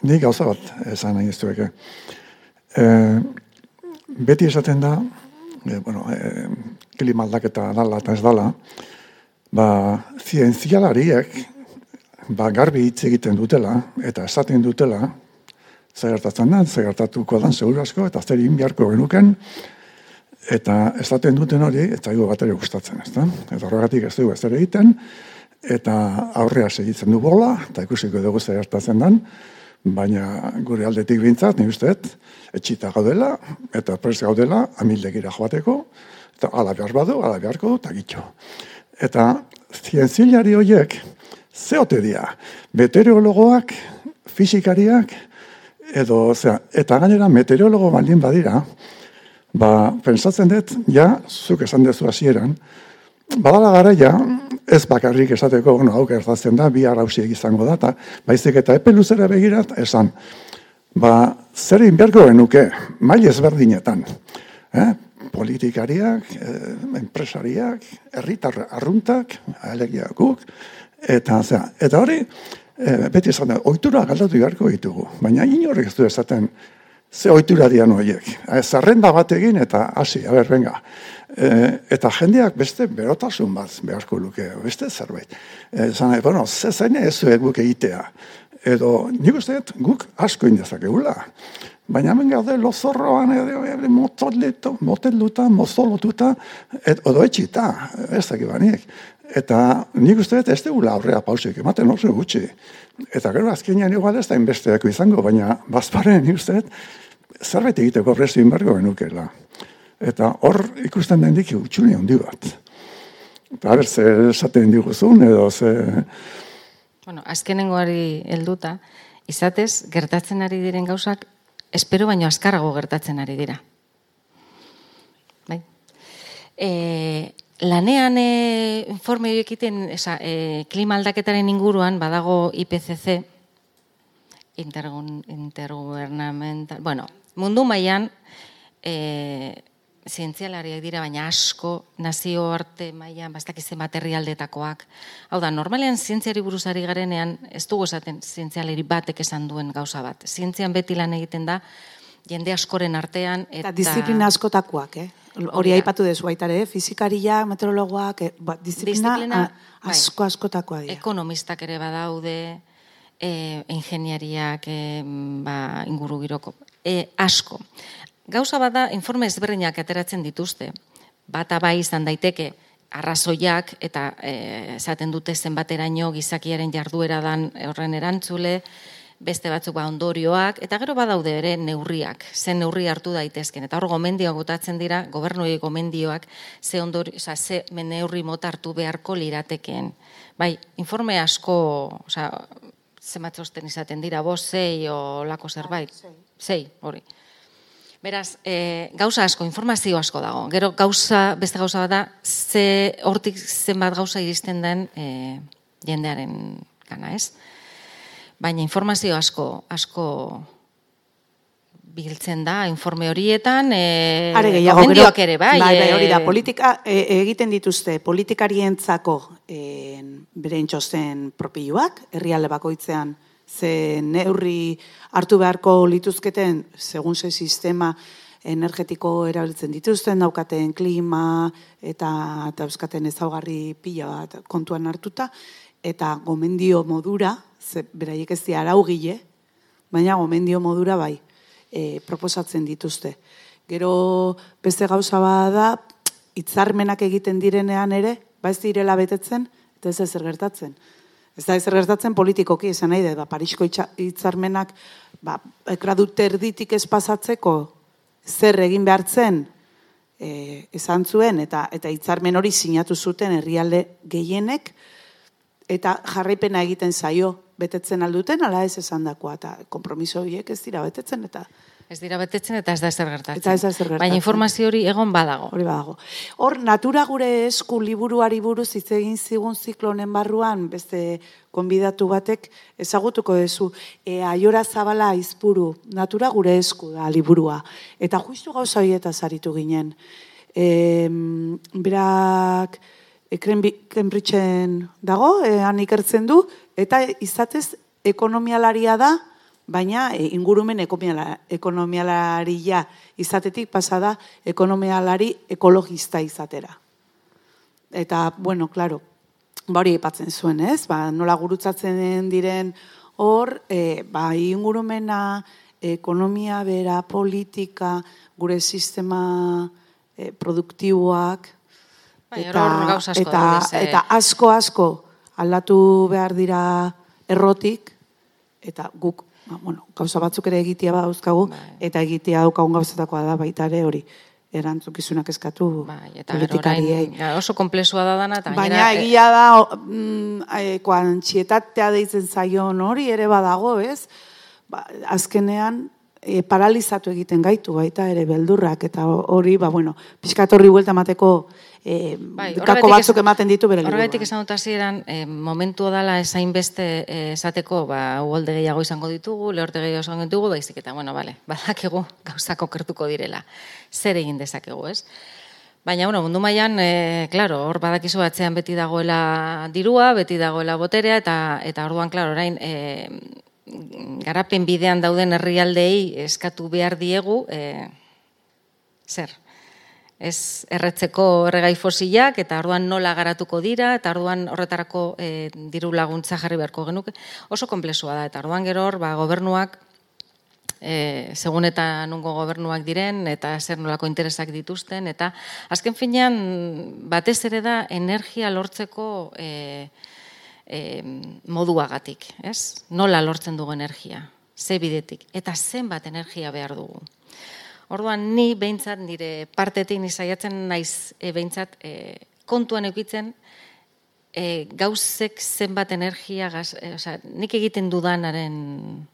nik gauza bat esan nahi ez dueke. E, beti esaten da, e, bueno, e, klima aldaketa dala eta ez dala, ba, zientzialariek, ba, garbi hitz egiten dutela, eta esaten dutela, zer gertatzen da, zer gertatuko dan, seguru asko, eta zer egin beharko genuken, eta esaten duten hori, eta ego bat ere gustatzen, ez da? Eta horregatik ez dugu ez ere egiten, eta aurrea segitzen du bola, eta ikusiko dugu zer gertatzen den, baina gure aldetik bintzat, ni usteet, etxita gaudela, eta prest gaudela, amildegira joateko, eta ala behar badu, ala beharko du, eta. Eta zientzilari horiek, zeote dira, meteorologoak, fisikariak, edo, osea, eta gainera meteorologo baldin badira, ba, pensatzen dut, ja, zuk esan dezu hasieran, badala garaia, ez bakarrik esateko, bueno, hau gertatzen da, bi arausiek izango da, eta baizik eta epe luzera begirat, esan, ba, zer egin beharko genuke, mail ezberdinetan, eh? politikariak, eh, enpresariak, herritar arruntak, alegia guk, eta, zera, eta hori, eh, beti esan da, ohitura galdatu beharko ditugu, baina inorrek ez du esaten, ze ohitura dian horiek. Eh, Zerrenda bat egin eta hasi, a ber, venga. E, eta jendeak beste berotasun bat beharko luke, beste zerbait. E, zan, bueno, ze zaine ez guk egitea. Edo, nik uste guk asko indezakegula. Baina hemen gaude lozorroan, edo, edo, motoleto, moteluta, mozolotuta, et, odo etxita, ez dakit baniek. Eta nik uste ez dugula aurrea pausik, ematen oso gutxi. Eta gero azkenean igual ez da inbesteako izango, baina bazparen nik uste dut zerbait egiteko prestu inbergo genukela. Eta hor ikusten den dik utxune handi bat. Eta ber, ze esaten diguzun, edo ze... Bueno, azkenengoari helduta, izatez, gertatzen ari diren gauzak, espero baino azkarrago gertatzen ari dira. Bai. E, lanean e, informe horiek egiten, esa, e, klima aldaketaren inguruan badago IPCC, intergubernamental, bueno, mundu mailan e, zientzialariak dira, baina asko nazio arte mailan bastakize materialdetakoak. Hau da, normalean zientziari buruzari garenean, ez dugu esaten zientzialari batek esan duen gauza bat. Zientzian beti lan egiten da, jende askoren artean, Eta, eta... disiplina askotakoak, eh? Hori aipatu dezu baita ere, eh? fizikariak, meteorologoak, eh, ba, disiplina, Disiplina, a- bai. asko askotakoak dira. ekonomistak ere badaude, e, ingeniariak e, ba, inguru giroko, e, asko. Gauza bada, informe ezberdinak ateratzen dituzte. Bata bai izan daiteke, arrazoiak eta e, esaten dute zenbateraino gizakiaren jarduera dan horren erantzule, beste batzuk ba ondorioak, eta gero badaude ere neurriak, ze neurri hartu daitezken. Eta hor gomendioak botatzen dira, gobernuei gomendioak, ze, ondori, oza, ze neurri mota hartu beharko liratekeen. Bai, informe asko, oza, zenbat txosten izaten dira, bost, sei, o lako zerbait. Sei, hori. Beraz, e, gauza asko, informazio asko dago. Gero gauza, beste gauza bat da, ze hortik zenbat gauza iristen den e, jendearen gana, ez? Baina informazio asko, asko biltzen da, informe horietan, e, Are gehiago, gero- ere, bai. bai, bai, hori da, e, politika e, egiten dituzte politikarientzako e, beren txosten propiluak, herrialde bakoitzean ze neurri hartu beharko lituzketen, segun ze sistema energetiko erabiltzen dituzten, daukaten klima eta dauzkaten ezaugarri pila bat kontuan hartuta, eta gomendio modura, ze beraiek ez dira araugile, baina gomendio modura bai, e, proposatzen dituzte. Gero beste gauza bada da, hitzarmenak egiten direnean ere, ba ez direla betetzen, eta ez ezer gertatzen. Ez da ezer gertatzen politikoki, esan nahi, da, ba, Parisko hitzarmenak, ba, gradu terditik ez pasatzeko zer egin behartzen, e, esan zuen, eta, eta hitzarmen hori sinatu zuten herrialde gehienek, eta jarraipena egiten zaio betetzen alduten, ala ez esan dakoa, eta kompromiso horiek ez dira betetzen, eta Ez dira betetzen eta ez da ezer gertatzen. Eta ez da gertatzen. Baina informazio hori egon badago. hori badago. Hor, natura gure esku liburuari buruz hitz egin zigun ziklonen barruan, beste konbidatu batek ezagutuko duzu, e, aiora zabala izpuru, natura gure esku da liburua. Eta justu gauza horieta zaritu ginen. E, berak, e, Cambri- Cambridgeen dago, e, han ikertzen du, eta izatez ekonomialaria da, baina e, ingurumen ekonomiala, ekonomialaria izatetik pasada ekonomialari ekologista izatera. Eta, bueno, claro, ba hori aipatzen zuen, ez? Ba, nola gurutzatzen diren hor, e, ba, ingurumena, ekonomia bera, politika, gure sistema e, produktiboak, Bai, hor gauza asko eta, daude, ze- eta asko asko aldatu behar dira errotik, eta guk, ba, bueno, gauza batzuk ere egitea badauzkagu, Bai. eta egitea daukagun gauzatakoa da baita ere hori erantzukizunak eskatu Bai, eta politikariei. oso komplexua da dana eta Baina eh, egia da, mm, e, kuantietatea deitzen zaion hori ere badago, ez? Ba, azkenean e, paralizatu egiten gaitu baita ere beldurrak eta hori, ba bueno, pixkat horri buelta emateko e, Bai, kako horregatik batzuk ematen ditu bere Horregatik liburuan. esan dut hasieran, eh, momentu dala esain beste eh, esateko, ba, uholde gehiago izango ditugu, lehorte gehiago izango ditugu, baizik eta, bueno, bale, badakigu gauzak okertuko direla. Zer egin dezakegu, ez? Baina, bueno, mundu mailan, e, claro, hor badakizu atzean beti dagoela dirua, beti dagoela boterea, eta, eta orduan, claro, orain, e, garapen bidean dauden herrialdei eskatu behar diegu, e, zer? Ez erretzeko erregai fosilak, eta orduan nola garatuko dira, eta orduan horretarako e, diru laguntza jarri beharko genuke. Oso komplexua da, eta orduan gero hor, ba, gobernuak, e, segun eta nungo gobernuak diren, eta zer nolako interesak dituzten, eta azken finean batez ere da energia lortzeko e, e, moduagatik, ez? Nola lortzen dugu energia, ze bidetik, eta zenbat energia behar dugu. Orduan ni behintzat nire partetik ni saiatzen naiz e, behintzat e, kontuan eukitzen e, gauzek zenbat energia gaz, e, osea, nik egiten dudanaren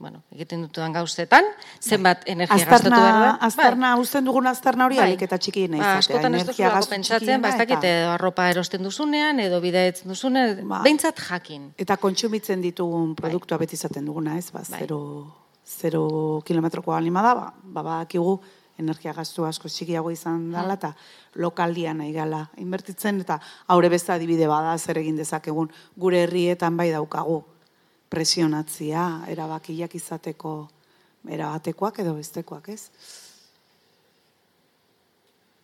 bueno, egiten dutudan gauzetan, zenbat energia gastatu behar da. Aztarna, aztarna, usten dugun aztarna hori alik eta txikiena Ba, izatea. askotan ez gastu pentsatzen, ba, ez dakit, edo arropa erosten duzunean, edo bidaetzen duzunean, Ba. behintzat jakin. Eta kontsumitzen ditugun produktua beti izaten duguna, ez? Ba, Bai. Zero, kilometroko alima da, ba, ba, badakigu energia gastu asko txikiago izan dela, eta lokaldian nahi gala inbertitzen, eta haure beste adibide bada zer egin dezakegun gure herrietan bai daukagu presionatzia, erabakiak izateko erabatekoak edo bestekoak, ez?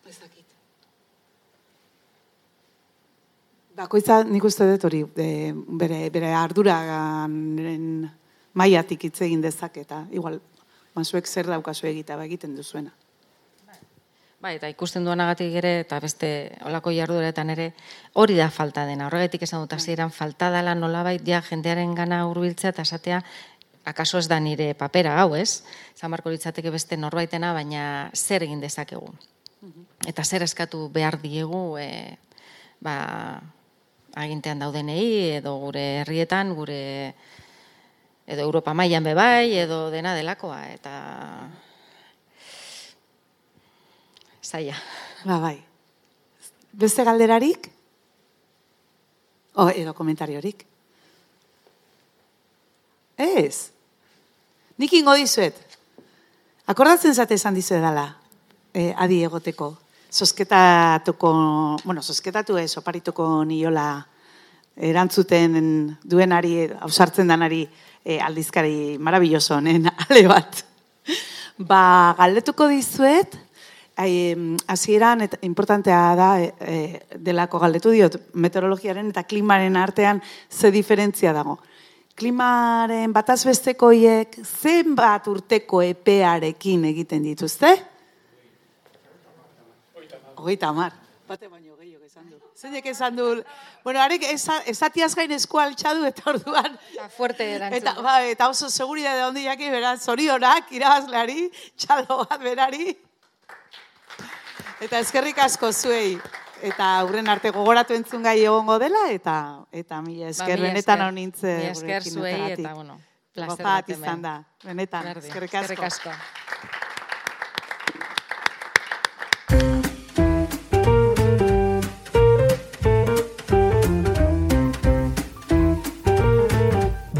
Ez dakit. Bakoitza nik uste dut hori e, bere, bere arduraren maiatik hitz egin dezaketa. Igual, masuek zer daukazu egita ba egiten duzuena. Bai, eta ikusten duanagatik ere, eta beste olako jardueretan ere, hori da falta dena. Horregatik esan dut hasieran falta dela nolabait ja jendearen gana hurbiltzea eta esatea, akaso ez da nire papera hau, ez? Zan barko litzateke beste norbaitena, baina zer egin dezakegu. Eta zer eskatu behar diegu, e, ba, agintean daudenei, edo gure herrietan, gure edo Europa mailan be bai, edo dena delakoa, eta zaila. Ba, bai. Beste galderarik? O, edo komentariorik? Ez. Nik ingo dizuet. Akordatzen zate esan dizuet dala, e, adi egoteko. Sosketatuko, bueno, sosketatu ez, oparituko niola erantzuten duenari, ausartzen danari e, aldizkari marabilloso honen ale bat. Ba, galdetuko dizuet, hasieran eta importantea da e, e, delako galdetu diot meteorologiaren eta klimaren artean ze diferentzia dago. Klimaren bataz besteko zenbat urteko epearekin egiten dituzte? Hogeita mar. Esan du. Zeinek esan du, bueno, arek esa- esatiaz gain esku altxadu eta orduan, Eta fuerte erantzun. eta, ba, eta oso seguridade handiak beraz, zorionak, irabazleari, txalo bat berari. Eta eskerrik asko zuei. Eta aurren arte gogoratu entzun gai egongo dela, eta eta mila esker, Ba, mila benetan esker. honintze Mila esker zuei eta, bueno, placer Goza bat izan da, benetan, eskerrik asko. Eskerrik asko.